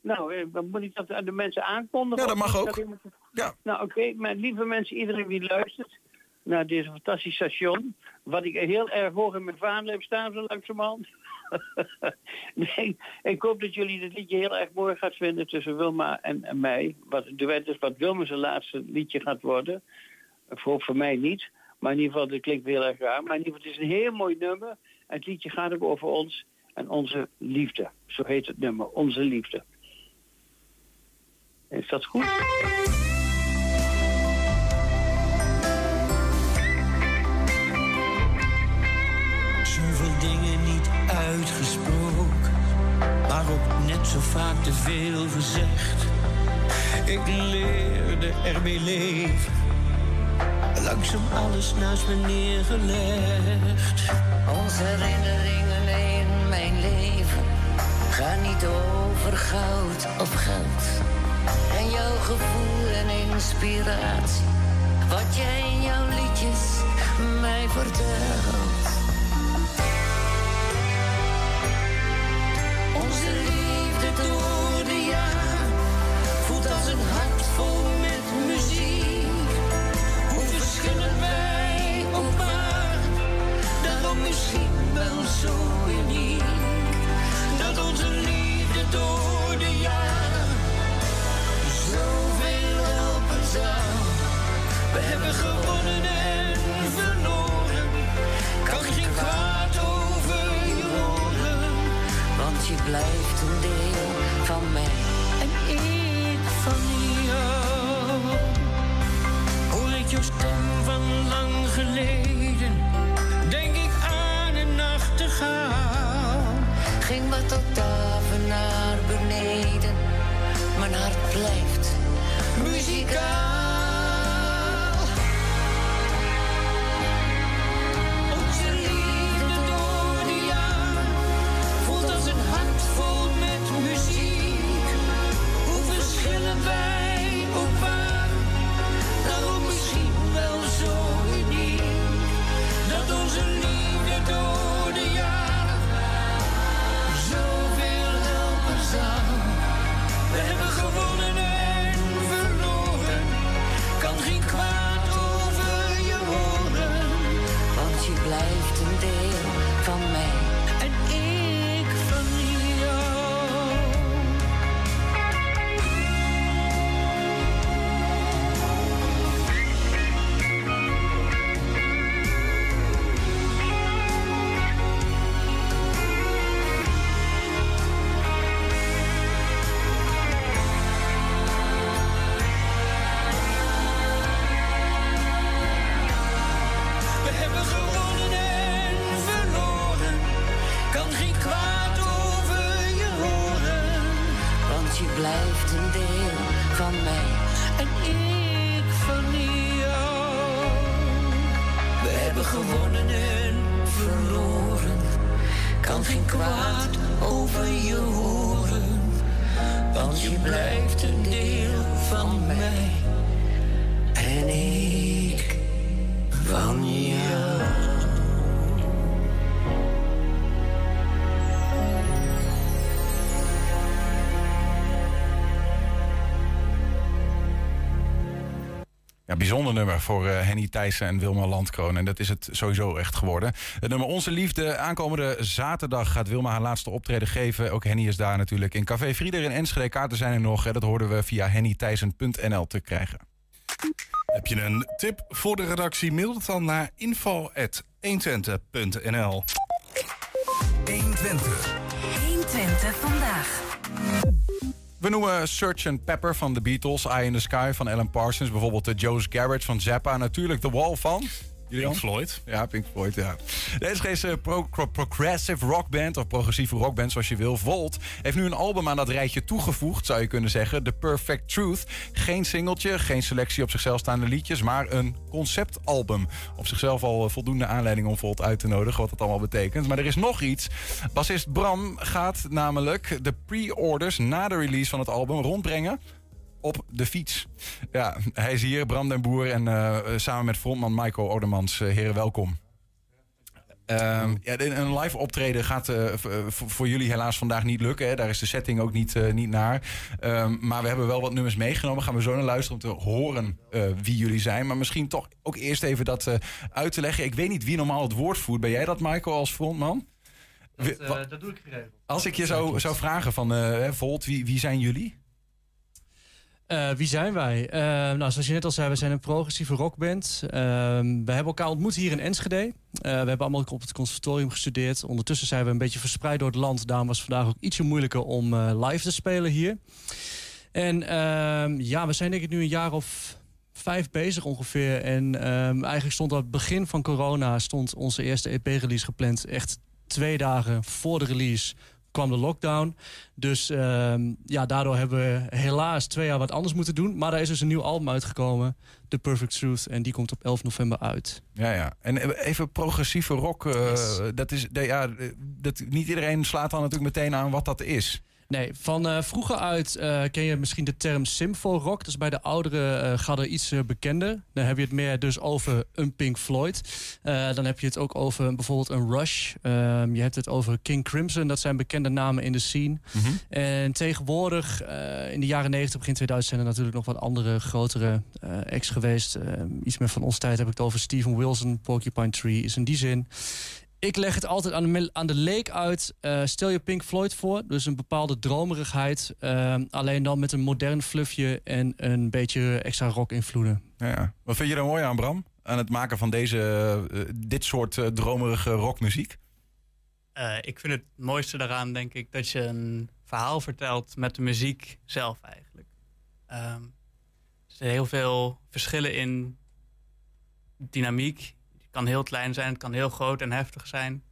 Nou, eh, dan moet ik dat aan de mensen aankondigen. Ja, dat mag ook. Ja. Nou, oké. Maar lieve mensen, iedereen die luistert naar deze fantastische station. Wat ik heel erg hoog in mijn vaandel heb staan, zo langzamerhand. nee, ik hoop dat jullie dit liedje heel erg mooi gaat vinden tussen Wilma en, en mij. Wat de duet is wat Wilma zijn laatste liedje gaat worden. Voor, voor mij niet. Maar in ieder geval, dat klinkt heel erg raar. Maar in ieder geval, het is een heel mooi nummer. En het liedje gaat ook over ons en onze liefde. Zo heet het nummer, Onze Liefde. Is dat goed? Zoveel dingen niet uitgesproken, maar ook net zo vaak te veel gezegd. Ik leerde ermee leven, langzaam alles naast me neergelegd. Onze herinneringen in mijn leven gaan niet over goud of geld. En jouw gevoel en inspiratie, wat jij in jouw liedjes mij vertelt. zo uniek dat onze liefde door de jaren zoveel helpen zou. We hebben gewonnen en verloren, kan geen kwaad over je want je blijft een deel van mij en ik van jou. Hoor ik jou? blijft muzikaal. Bijzonder nummer voor eh, Henny Thijssen en Wilma Landkroon. En dat is het sowieso echt geworden. Het nummer Onze Liefde. Aankomende zaterdag gaat Wilma haar laatste optreden geven. Ook Henny is daar natuurlijk. In Café Frieder in Enschede. Kaarten zijn er nog. hè. Dat hoorden we via hennythijssen.nl te krijgen. Heb je een tip voor de redactie? Mail het dan naar info.120.nl 120. 120 vandaag. We noemen Search and Pepper van The Beatles. Eye in the Sky van Alan Parsons. Bijvoorbeeld de Joe's Garage van Zappa. Natuurlijk The Wall van... Pink Floyd. Ja, Pink Floyd, ja. De SG's pro pro- progressive rockband, of progressieve rockband zoals je wil, Volt, heeft nu een album aan dat rijtje toegevoegd, zou je kunnen zeggen. The Perfect Truth. Geen singeltje, geen selectie op zichzelf staande liedjes, maar een conceptalbum. Op zichzelf al eh, voldoende aanleiding om Volt uit te nodigen, wat dat allemaal betekent. Maar er is nog iets. Bassist Bram gaat namelijk de pre-orders na de release van het album rondbrengen op de fiets. Ja, hij is hier, Bram den Boer. En eh, samen met frontman Michael Odermans. Eh, heren, welkom. Ehm, ja, een live optreden gaat eh, voor jullie helaas vandaag niet lukken. Hè. Daar is de setting ook niet, niet naar. Ehm, maar we hebben wel wat nummers meegenomen. Gaan we zo naar luisteren om te horen wie jullie zijn. Maar misschien toch ook eerst even dat uit te leggen. Ik weet niet wie normaal het woord voert. Ben jij dat, Michael, als frontman? Dat, dat doe ik geregeld. als ik je zou, zou vragen van Volt, wie, wie zijn jullie? Eh, wie zijn wij? Eh, nou, zoals je net al zei, we zijn een progressieve rockband. Ehm, we hebben elkaar ontmoet hier in Enschede. Eh, we hebben allemaal op het conservatorium gestudeerd. Ondertussen zijn we een beetje verspreid door het land. Daarom was het vandaag ook ietsje moeilijker om live te spelen hier. En ehm, ja, we zijn denk ik nu een jaar of vijf bezig ongeveer. En ehm, eigenlijk stond aan het begin van corona... stond onze eerste EP-release gepland. Echt twee dagen voor de release kwam de lockdown. Dus ehm, ja, daardoor hebben we helaas twee jaar wat anders moeten doen. Maar er is dus een nieuw album uitgekomen, The Perfect Truth. En die komt op 11 november uit. Ja, ja. En eh, even progressieve rock. eh, dat is, ja, dat, niet iedereen slaat dan natuurlijk meteen aan wat dat is. Nee, van eh, vroeger uit eh, ken je misschien de term symfo rock. Dat is bij de oudere eh gadden iets eh, bekender. Dan heb je het meer dus over een Pink Floyd. Dan heb je het ook over bijvoorbeeld een Rush. Ehm, je hebt het over King Crimson. Dat zijn bekende namen in de scene. En tegenwoordig, in de jaren 90, begin 2000... zijn er natuurlijk nog wat andere, grotere acts geweest. Ehm, iets meer van onze tijd heb ik het over Steven Wilson. Porcupine Tree is in die zin. Ik leg het altijd aan de, aan de leek uit. Eh, stel je Pink Floyd voor. Dus een bepaalde dromerigheid. ehm, alleen dan met een modern fluffje en een beetje extra rock-invloeden. Ja, ja. Wat vind je er mooi aan, Bram? Aan het maken van deze, eh, dit soort eh, dromerige rockmuziek? Eh, ik vind het mooiste daaraan, denk ik, dat je een verhaal vertelt met de muziek zelf eigenlijk. Ehm, er zijn heel veel verschillen in dynamiek. Het kan heel klein zijn, het kan heel groot en heftig zijn.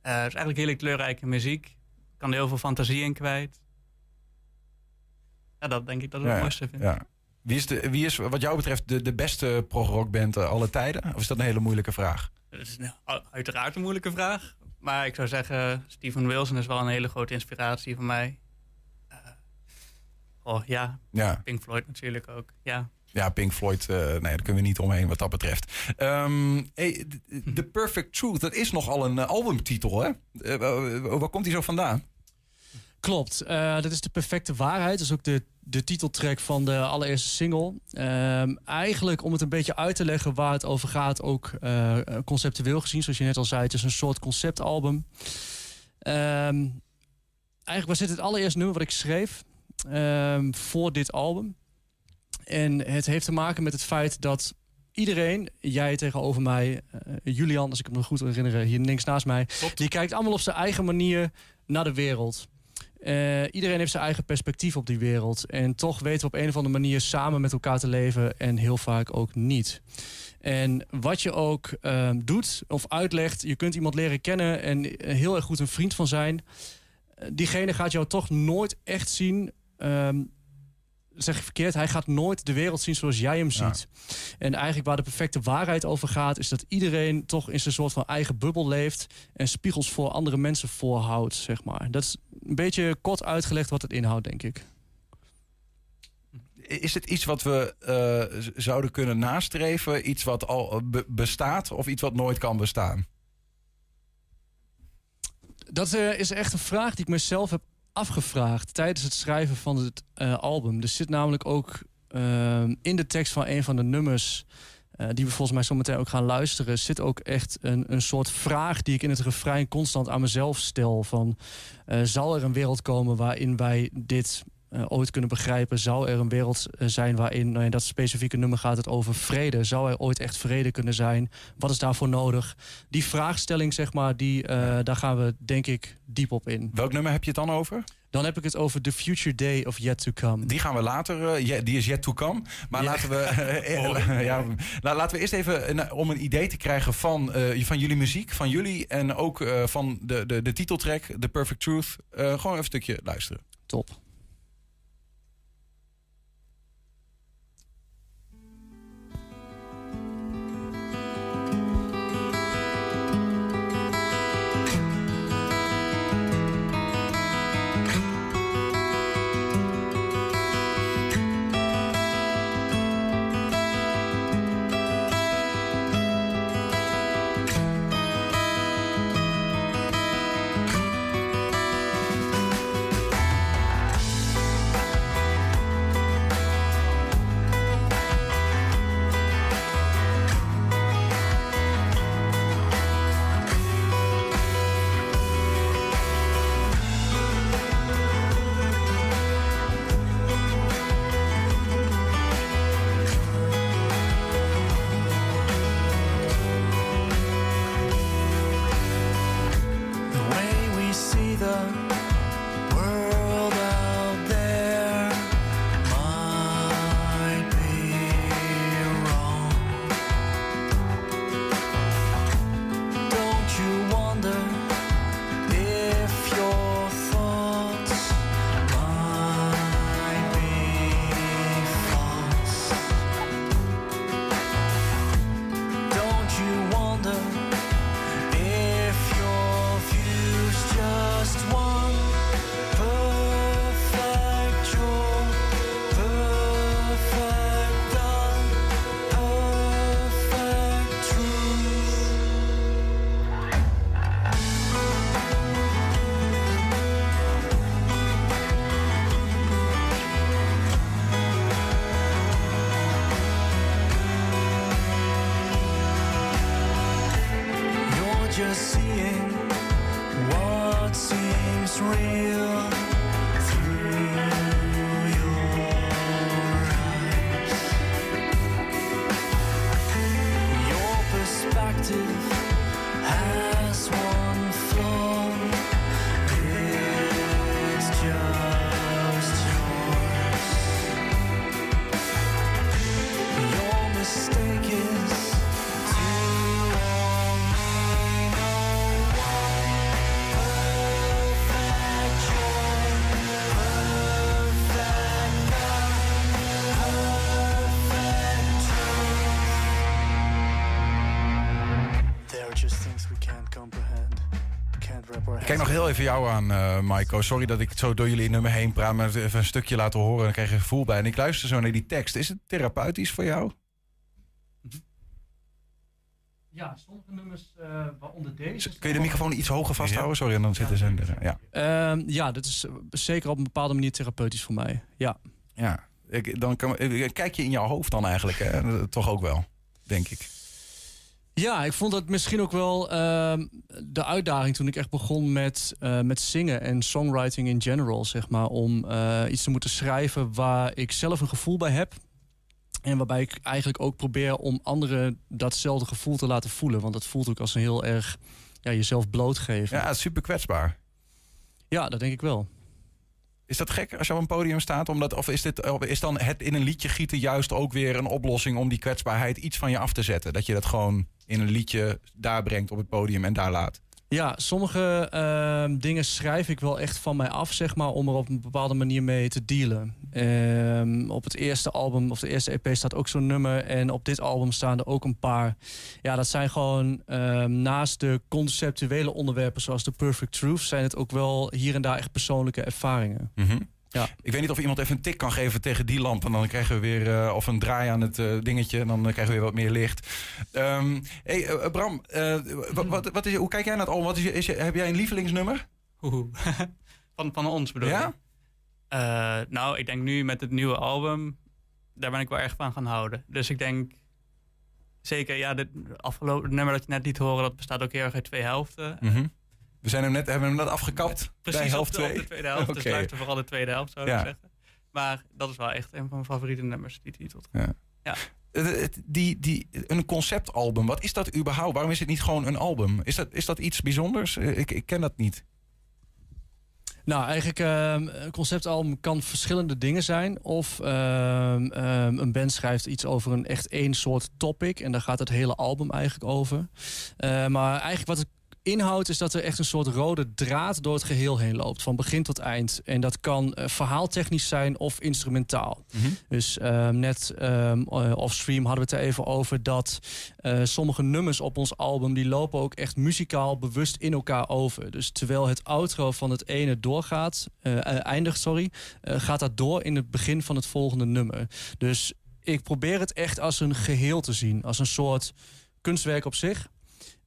Eh, het is eigenlijk hele kleurrijke muziek. Er kan heel veel fantasie in kwijt. Ja, dat denk ik dat ik het mooiste vind. ja. Wie, is de, wie is wat jou betreft de, de beste prog-rockband eh, alle tijden? Of is dat een hele moeilijke vraag? Dat is een- uiteraard een moeilijke vraag. Maar ik zou zeggen, Steven Wilson is wel een hele grote inspiratie voor mij. Eh, oh ja, Ja. Pink Floyd natuurlijk ook. Ja. Ja, Pink Floyd, eh, nee, daar kunnen we niet omheen wat dat betreft. Ehm, hey, The Perfect Truth, dat is nogal een eh, albumtitel, hè? Eh, wa- wa- waar komt die zo vandaan? Klopt. Dat is de perfecte waarheid. Dat is ook de, de titeltrack van de allereerste single. Ehm, eigenlijk om het een beetje uit te leggen waar het over gaat, ook conceptueel gezien, zoals je net al zei, het is een soort conceptalbum. Ehm, eigenlijk was dit het allereerste nummer wat ik schreef voor dit album. En het heeft te maken met het feit dat iedereen, jij tegenover mij, eh, Julian, als ik me goed herinner, hier links naast mij, die kijkt allemaal op zijn eigen manier naar de wereld. Eh, iedereen heeft zijn eigen perspectief op die wereld. En toch weten we op een of andere manier samen met elkaar te leven en heel vaak ook niet. En wat je ook ehm, doet of uitlegt, je kunt iemand leren kennen en heel erg goed een vriend van zijn. Eh, diegene gaat jou toch nooit echt zien ehm, zeg ik verkeerd, hij gaat nooit de wereld zien zoals jij hem ziet. En eigenlijk waar de perfecte waarheid over gaat, is dat iedereen toch in zijn soort van eigen bubbel leeft en spiegels voor andere mensen voorhoudt, zeg maar. Dat is een beetje kort uitgelegd wat het inhoudt, denk ik. Is het iets wat we eh, zouden kunnen nastreven? Iets wat al bestaat of iets wat nooit kan bestaan? Dat uh, is echt een vraag die ik mezelf heb afgevraagd tijdens het schrijven van het uh, album. Er zit namelijk ook uh, in de tekst van een van de nummers. Uh, die we volgens mij zo meteen ook gaan luisteren, zit ook echt een, een soort vraag die ik in het refrein constant aan mezelf stel. Van uh, zal er een wereld komen waarin wij dit uh, ooit kunnen begrijpen? Zou er een wereld zijn waarin, nou ja, dat specifieke nummer gaat het over vrede? Zou er ooit echt vrede kunnen zijn? Wat is daarvoor nodig? Die vraagstelling, zeg maar, die, uh, daar gaan we denk ik diep op in. Welk nummer heb je het dan over? Dan heb ik het over The Future Day of Yet to Come. Die gaan we later, uh, die is Yet to Come. Maar laten, we, ja, nou, laten we eerst even, om een idee te krijgen van, van jullie muziek, van jullie en ook van de, de, de titeltrack, The Perfect Truth. gewoon even een stukje luisteren. Top. Kijk nog heel even jou aan, uh, Maiko. Sorry dat ik zo door jullie nummer heen praat, maar even een stukje laten horen. Dan krijg je gevoel bij. En ik luister zo naar die tekst. Is het therapeutisch voor jou? Ja, sommige nummers, uh, waaronder deze. Kun je de microfoon iets hoger vasthouden? Sorry, en dan zitten ze... Ja. Um, ja, dat is zeker op een bepaalde manier therapeutisch voor mij. Ja. Ja, ik, dan kan, kijk je in jouw hoofd dan eigenlijk, hè? toch ook wel, denk ik. Ja, ik vond dat misschien ook wel uh, de uitdaging toen ik echt begon met, uh, met zingen en songwriting in general, zeg maar. Om uh, iets te moeten schrijven waar ik zelf een gevoel bij heb. En waarbij ik eigenlijk ook probeer om anderen datzelfde gevoel te laten voelen. Want dat voelt ook als een heel erg ja, jezelf blootgeven. Ja, super kwetsbaar. Ja, dat denk ik wel. Is dat gek als je op een podium staat? Omdat, of is, dit, is dan het in een liedje gieten juist ook weer een oplossing om die kwetsbaarheid iets van je af te zetten? Dat je dat gewoon in een liedje daar brengt op het podium en daar laat? Ja, sommige uh, dingen schrijf ik wel echt van mij af, zeg maar, om er op een bepaalde manier mee te dealen. Uh, op het eerste album, of de eerste EP, staat ook zo'n nummer. En op dit album staan er ook een paar. Ja, dat zijn gewoon uh, naast de conceptuele onderwerpen, zoals The Perfect Truth, zijn het ook wel hier en daar echt persoonlijke ervaringen. Mm ja. Ik weet niet of iemand even een tik kan geven tegen die lamp. En dan krijgen we weer, uh, of een draai aan het uh, dingetje. En dan krijgen we weer wat meer licht. Um, hey, uh, Bram, wat, wat is, hoe kijk jij naar het album? Wat is je, is je, heb jij een lievelingsnummer? van, van ons bedoel je? Ja? nou, ik denk nu met het nieuwe album, daar ben ik wel erg van gaan houden. Dus ik denk zeker, ja, dit afgelopen nummer dat je net liet horen, dat bestaat ook heel erg uit twee helften. Mm -hmm. We zijn hem net, hebben hem net afgekapt Precies bij helft 2. de tweede helft, okay. dus blijft vooral de tweede helft, zou ik zeggen. Maar dat is wel echt een van mijn favoriete nummers, die titel. Ja. ja. Die, die, een conceptalbum, wat is dat überhaupt? Waarom is het niet gewoon een album? Is dat, is dat iets bijzonders? Ik, ik ken dat niet. Nou, eigenlijk uh, een conceptalbum kan verschillende dingen zijn. Of uh, um, een band schrijft iets over een echt één soort topic. En daar gaat het hele album eigenlijk over. Uh, maar eigenlijk wat het inhoud is dat er echt een soort rode draad door het geheel heen loopt. Van begin tot eind. En dat kan uh, verhaaltechnisch zijn of instrumentaal. Mm -hmm. Dus uh, net um, offstream hadden we het er even over dat sommige nummers op ons album... die lopen ook echt muzikaal bewust in elkaar over. Dus terwijl het outro van het ene doorgaat, eindigt, sorry... gaat dat door in het begin van het volgende nummer. Dus ik probeer het echt als een geheel te zien. Als een soort kunstwerk op zich...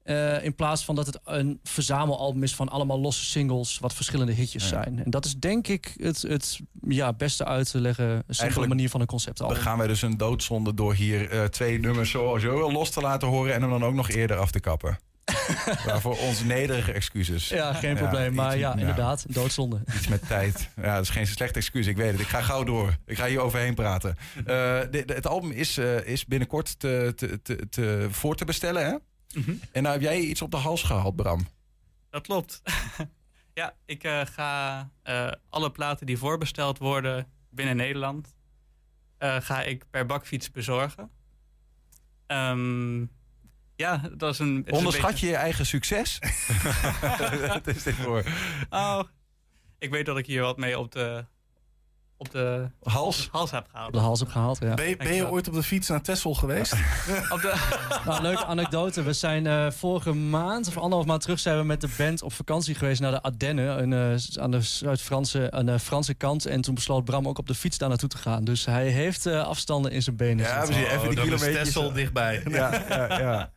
Uh, in plaats van dat het een verzamelalbum is van allemaal losse singles, wat verschillende hitjes ja. zijn. En dat is denk ik het, het ja, beste uit te leggen, simpele manier van een conceptalbum. Dan gaan wij dus een doodzonde door hier uh, twee nummers zo, zo los te laten horen en hem dan ook nog eerder af te kappen. Waarvoor ons nederige excuses. Ja, geen probleem. Ja, maar ja, inderdaad, doodzonde. Iets met tijd. Ja, dat is geen slecht excuus. Ik weet het. Ik ga gauw door. Ik ga hier overheen praten. Uh, de, de, het album is, uh, is binnenkort te, te, te, te, voor te bestellen, hè? Mm -hmm. En nou heb jij iets op de hals gehaald, Bram. Dat klopt. ja, ik uh, ga uh, alle platen die voorbesteld worden binnen Nederland... Uh, ga ik per bakfiets bezorgen. Um, ja, dat is een... Onderschat een beetje... je je eigen succes? Wat is dit voor? Oh, ik weet dat ik hier wat mee op de op de hals, op de hals heb gehaald. Op de hals heb gehaald, ja. Ben je, ben je ooit op de fiets naar Texel geweest? op de... nou, leuke anekdote. We zijn uh, vorige maand of anderhalf maand terug zijn we met de band op vakantie geweest naar de Ardennen. Uh, aan de Zuid-Franse aan de Franse kant. En toen besloot Bram ook op de fiets daar naartoe te gaan. Dus hij heeft uh, afstanden in zijn benen. Ja, we zien even die oh, kilometers. Texel dichtbij. ja, ja, ja.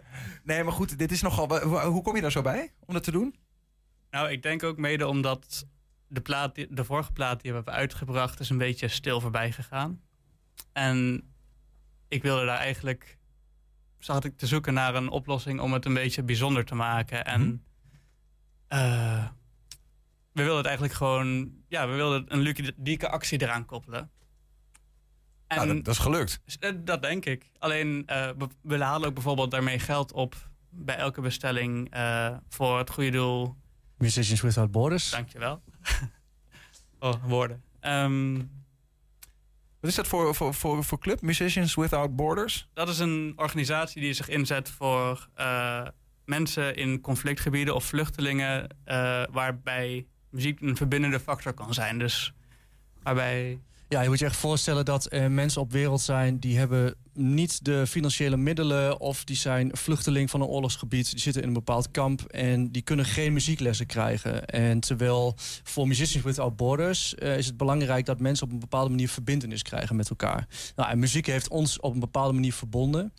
Nee, maar goed, dit is nogal... Hoe kom je daar zo bij om dat te doen? Nou, ik denk ook mede omdat de, plaat, de vorige plaat die we hebben uitgebracht is een beetje stil voorbij gegaan. En ik wilde daar eigenlijk... zat ik te zoeken naar een oplossing om het een beetje bijzonder te maken. En mm -hmm. we wilden het eigenlijk gewoon... Ja, we wilden een ludieke actie eraan koppelen. En nou, dat, dat, is gelukt. Dat denk ik. Alleen, uh, we, we halen ook bijvoorbeeld daarmee geld op... bij elke bestelling uh, voor het goede doel. Musicians Without Borders. Dankjewel. oh, woorden. Um, Wat is dat voor, voor, voor, voor club? Musicians Without Borders? Dat is een organisatie die zich inzet voor uh, mensen in conflictgebieden of vluchtelingen... Uh, waarbij muziek een verbindende factor kan zijn. Dus waarbij ja, je moet je echt voorstellen dat er mensen op wereld zijn die hebben niet de financiële middelen of die zijn vluchteling van een oorlogsgebied. Die zitten in een bepaald kamp en die kunnen geen muzieklessen krijgen. En terwijl voor Musicians Without Borders uh, is het belangrijk dat mensen op een bepaalde manier verbindenis krijgen met elkaar. Nou, en muziek heeft ons op een bepaalde manier verbonden.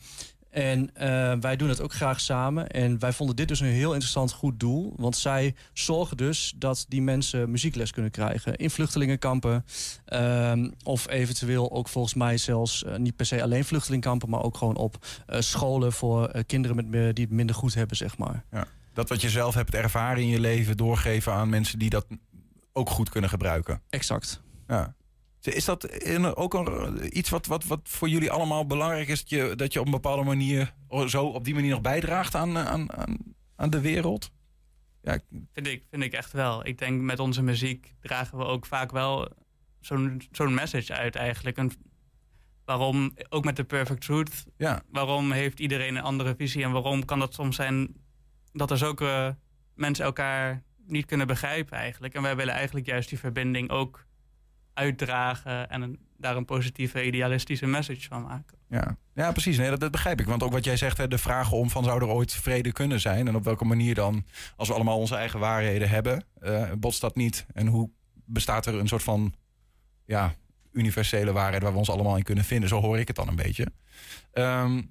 En eh, wij doen het ook graag samen. En wij vonden dit dus een heel interessant goed doel. Want zij zorgen dus dat die mensen muziekles kunnen krijgen. In vluchtelingenkampen. ehm, of eventueel ook volgens mij zelfs eh, niet per se alleen vluchtelingenkampen. Maar ook gewoon op eh, scholen voor kinderen met, me- die het minder goed hebben, zeg maar. Ja. Dat wat je zelf hebt ervaren in je leven doorgeven aan mensen die dat ook goed kunnen gebruiken. Exact. Ja. Is dat in- ook een, iets wat, wat, wat voor jullie allemaal belangrijk is? Dat je, dat je op een bepaalde manier zo op die manier nog bijdraagt aan, eh, aan, aan, de wereld? Ja, Vind ik, vind ik echt wel. Ik denk met onze muziek dragen we ook vaak wel zo'n zo'n message uit eigenlijk. En waarom, ook met The Perfect Truth, Ja. waarom heeft iedereen een andere visie en waarom kan dat soms zijn dat er zulke mensen elkaar niet kunnen begrijpen eigenlijk. En wij willen eigenlijk juist die verbinding ook uitdragen en een, daar een positieve, idealistische message van maken. Ja, ja precies. Nee, dat, begrijp ik. Want ook wat jij zegt, hè, de vraag om van zou er ooit vrede kunnen zijn? En op welke manier dan, als we allemaal onze eigen waarheden hebben, eh, botst dat niet? En hoe bestaat er een soort van ja, universele waarheid waar we ons allemaal in kunnen vinden? Zo hoor ik het dan een beetje. Ehm,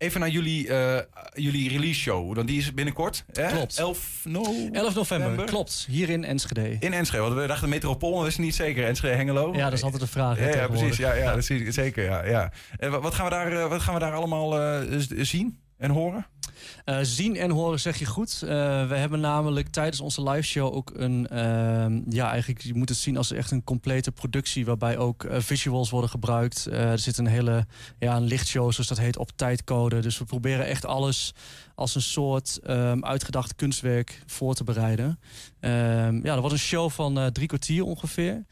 even naar jullie, eh, jullie release show. Dan die is binnenkort. Hè? Klopt. 11, no 11 november, klopt. Hier in Enschede. In Enschede, want we dachten Metropool, maar we wisten niet zeker. Enschede, Hengelo. Ja, dat is altijd de vraag. hè, Ja, precies. Ja, ja, dat zeker. Ja, ja. En wa- wat, gaan we daar, eh, wat gaan we daar allemaal eh, zien en horen? Eh, zien en horen zeg je goed. Eh, we hebben namelijk tijdens onze live show ook een... ehm, ja, eigenlijk, je moet het zien als echt een complete productie... waarbij ook eh, visuals worden gebruikt. Er zit een hele ja, een lichtshow, zoals dat heet, op tijdcode. Dus we proberen echt alles als een soort ehm, uitgedacht kunstwerk voor te bereiden. Ehm, ja, dat wordt een show van eh, drie kwartier ongeveer.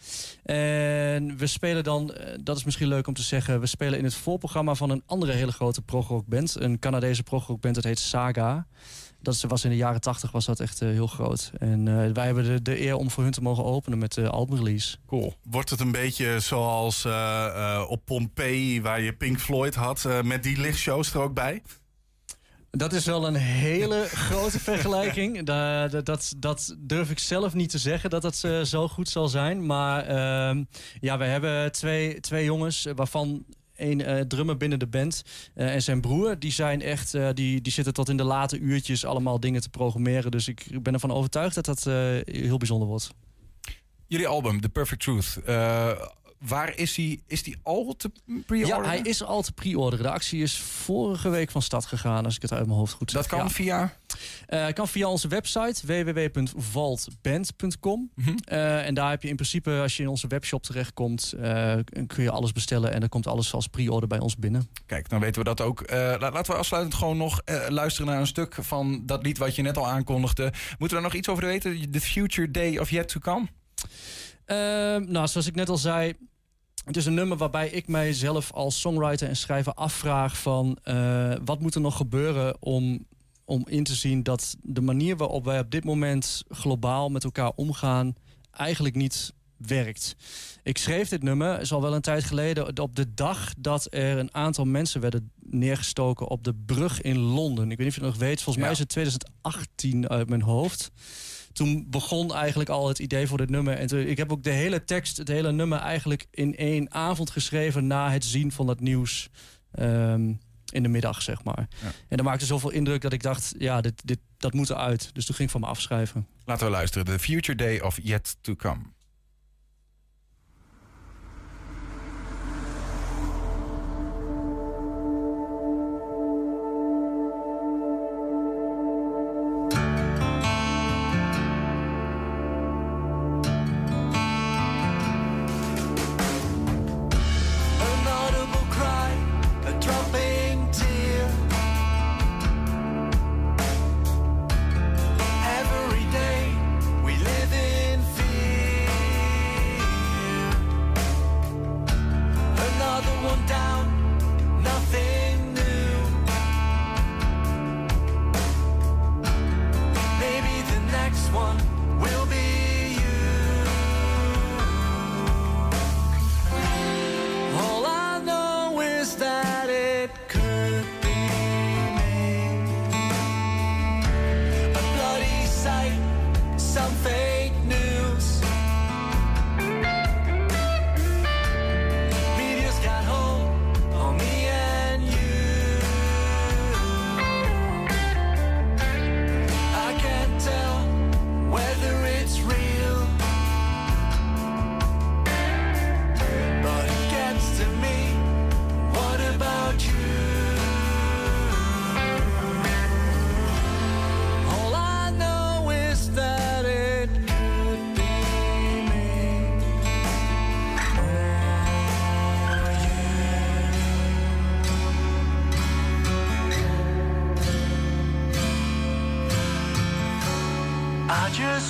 En we spelen dan, eh, dat is misschien leuk om te zeggen... we spelen in het voorprogramma van een andere hele grote progrockband. Een Canadese progrockband, dat heet Saga. Dat was in de jaren tachtig was dat echt eh, heel groot. En wij hebben de, eer om voor hun te mogen openen met de albumrelease. Cool. Wordt het een beetje zoals op Pompeii, waar je Pink Floyd had, met die lichtshows er ook bij? Dat is wel een hele grote vergelijking. Da- da- dat, dat durf ik zelf niet te zeggen dat dat eh, zo goed zal zijn. Maar ehm, ja, we hebben twee, twee jongens waarvan een eh, drummer binnen de band eh, en zijn broer. Die zijn echt, die, die zitten tot in de late uurtjes allemaal dingen te programmeren. Dus ik ben ervan overtuigd dat dat heel bijzonder wordt. Jullie album, The Perfect Truth. Waar is die, is die al te pre-orderen? Ja, hij is al te pre-orderen. De actie is vorige week van start gegaan, als ik het uit mijn hoofd goed zeg. Dat kan Ja. via? Eh, kan via onze website www.vaultband.com. Mhm. Eh, en daar heb je in principe, als je in onze webshop terechtkomt, eh, kun je alles bestellen. En dan komt alles als pre-order bij ons binnen. Kijk, dan weten we dat ook. La- laten we afsluitend gewoon nog luisteren naar een stuk van dat lied wat je net al aankondigde. Moeten we daar nog iets over weten? The Future Day of Yet to Come? Ehm, nou, zoals ik net al zei. Het is een nummer waarbij ik mijzelf als songwriter en schrijver afvraag van eh, wat moet er nog gebeuren om, om in te zien dat de manier waarop wij op dit moment globaal met elkaar omgaan eigenlijk niet werkt. Ik schreef dit nummer, is al wel een tijd geleden, op de dag dat er een aantal mensen werden neergestoken op de brug in Londen. Ik weet niet of je het nog weet, volgens mij is het 2018 uit mijn hoofd toen begon eigenlijk al het idee voor dit nummer. En toen, ik heb ook de hele tekst, het hele nummer eigenlijk in één avond geschreven na het zien van dat nieuws ehm, in de middag, zeg maar. En dat maakte zoveel indruk dat ik dacht, ja, dit, dit, dat moet eruit. Dus toen ging ik van me afschrijven. Laten we luisteren. The Future Day of Yet to Come.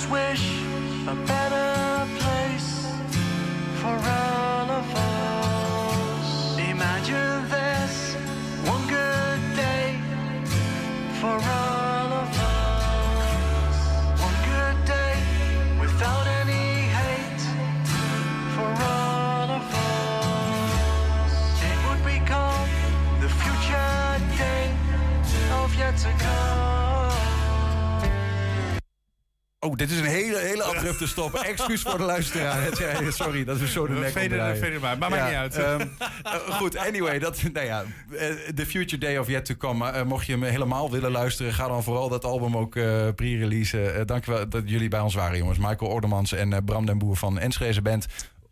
Wish a better place for all of us. Imagine this one good day for all of us. One good day without any hate for all of us. It would become the future day of yet to come. Oh, dit is een hele, hele abrupte stop. Excuus voor de luisteraar. Sorry, dat is zo de nek omdraaien. maar, maar maakt niet uit. ehm, eh, goed, anyway, dat, nou ja, eh, The Future Day of Yet To Come. Eh, mocht je hem helemaal willen luisteren, ga dan vooral dat album ook eh pre-releasen. Dank wel dat jullie bij ons waren, jongens. Michael Ordemans en Bram den Boer van Enschede Band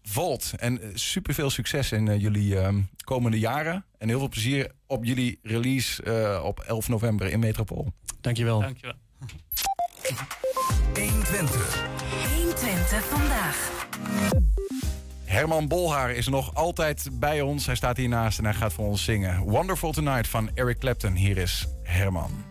Volt. En eh, super veel succes in jullie ehm, komende jaren. En heel veel plezier op jullie release eh, op 11 november in Metropool. Dankjewel. Dankjewel. 120. 120 vandaag. Herman Bolhaar is nog altijd bij ons. Hij staat hiernaast en hij gaat voor ons zingen. Wonderful Tonight van Eric Clapton. Hier is Herman.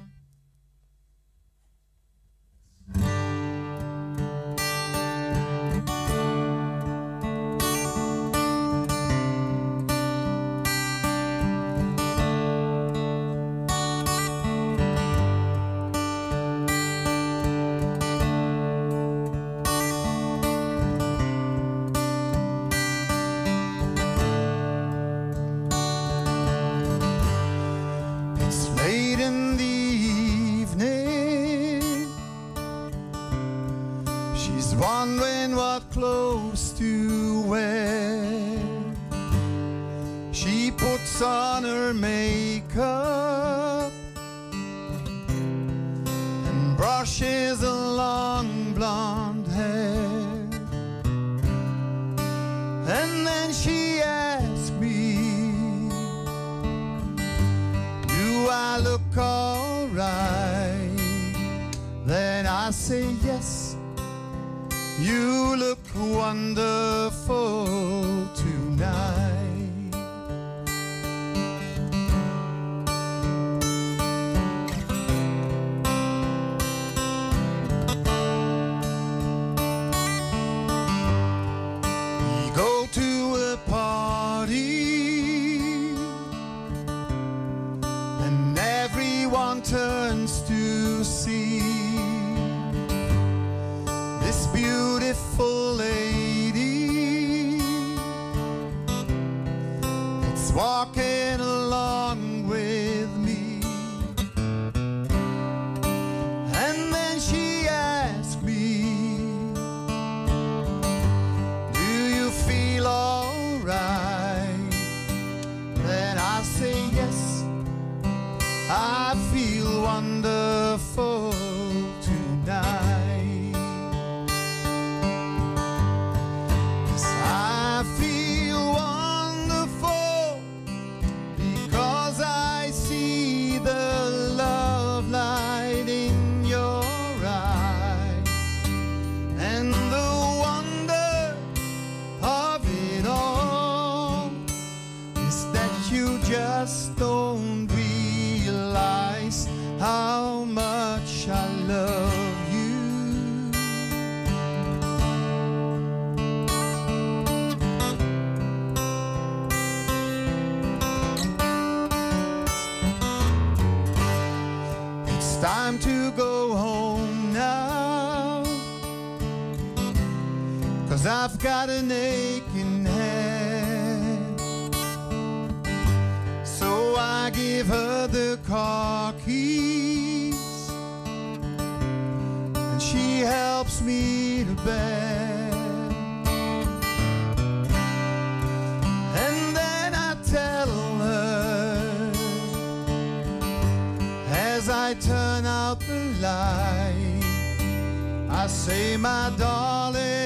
Got an aching head. So I give her the car keys. And she helps me to bed. And then I tell her as I turn out the light, I say, my darling,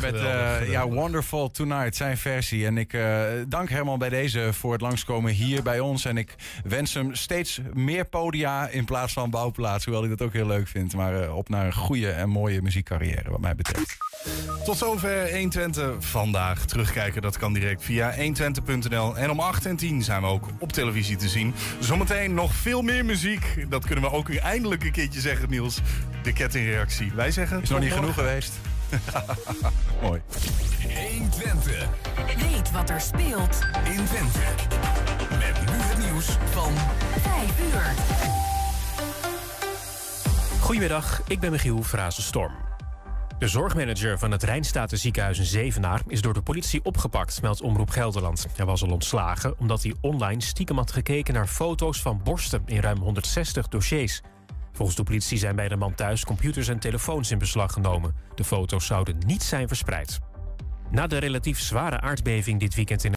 met eh, ja, Wonderful Tonight, zijn versie. En ik eh, dank Herman bij deze voor het langskomen hier bij ons. En ik wens hem steeds meer podia in plaats van bouwplaats. Hoewel ik dat ook heel leuk vind. Maar eh, op naar een goede en mooie muziekcarrière wat mij betreft. Tot zover 120 vandaag. Terugkijken, dat kan direct via 120.nl. En om 8 en 10 zijn we ook op televisie te zien. Zometeen nog veel meer muziek. Dat kunnen we ook eindelijk een keertje zeggen, Niels. De kettingreactie. Wij zeggen... Is nog niet genoeg geweest. Mooi. 120. Weet wat er speelt in Twente. Met nu het nieuws van 5 uur. Goedemiddag, ik ben Michiel Frazenstorm. De zorgmanager van het Rijnstaten ziekenhuis in Zevenaar is door de politie opgepakt, meldt Omroep Gelderland. Hij was al ontslagen omdat hij online stiekem had gekeken naar foto's van borsten in ruim 160 dossiers. Volgens de politie zijn bij de man thuis computers en telefoons in beslag genomen. De foto's zouden niet zijn verspreid. Na de relatief zware aardbeving dit weekend in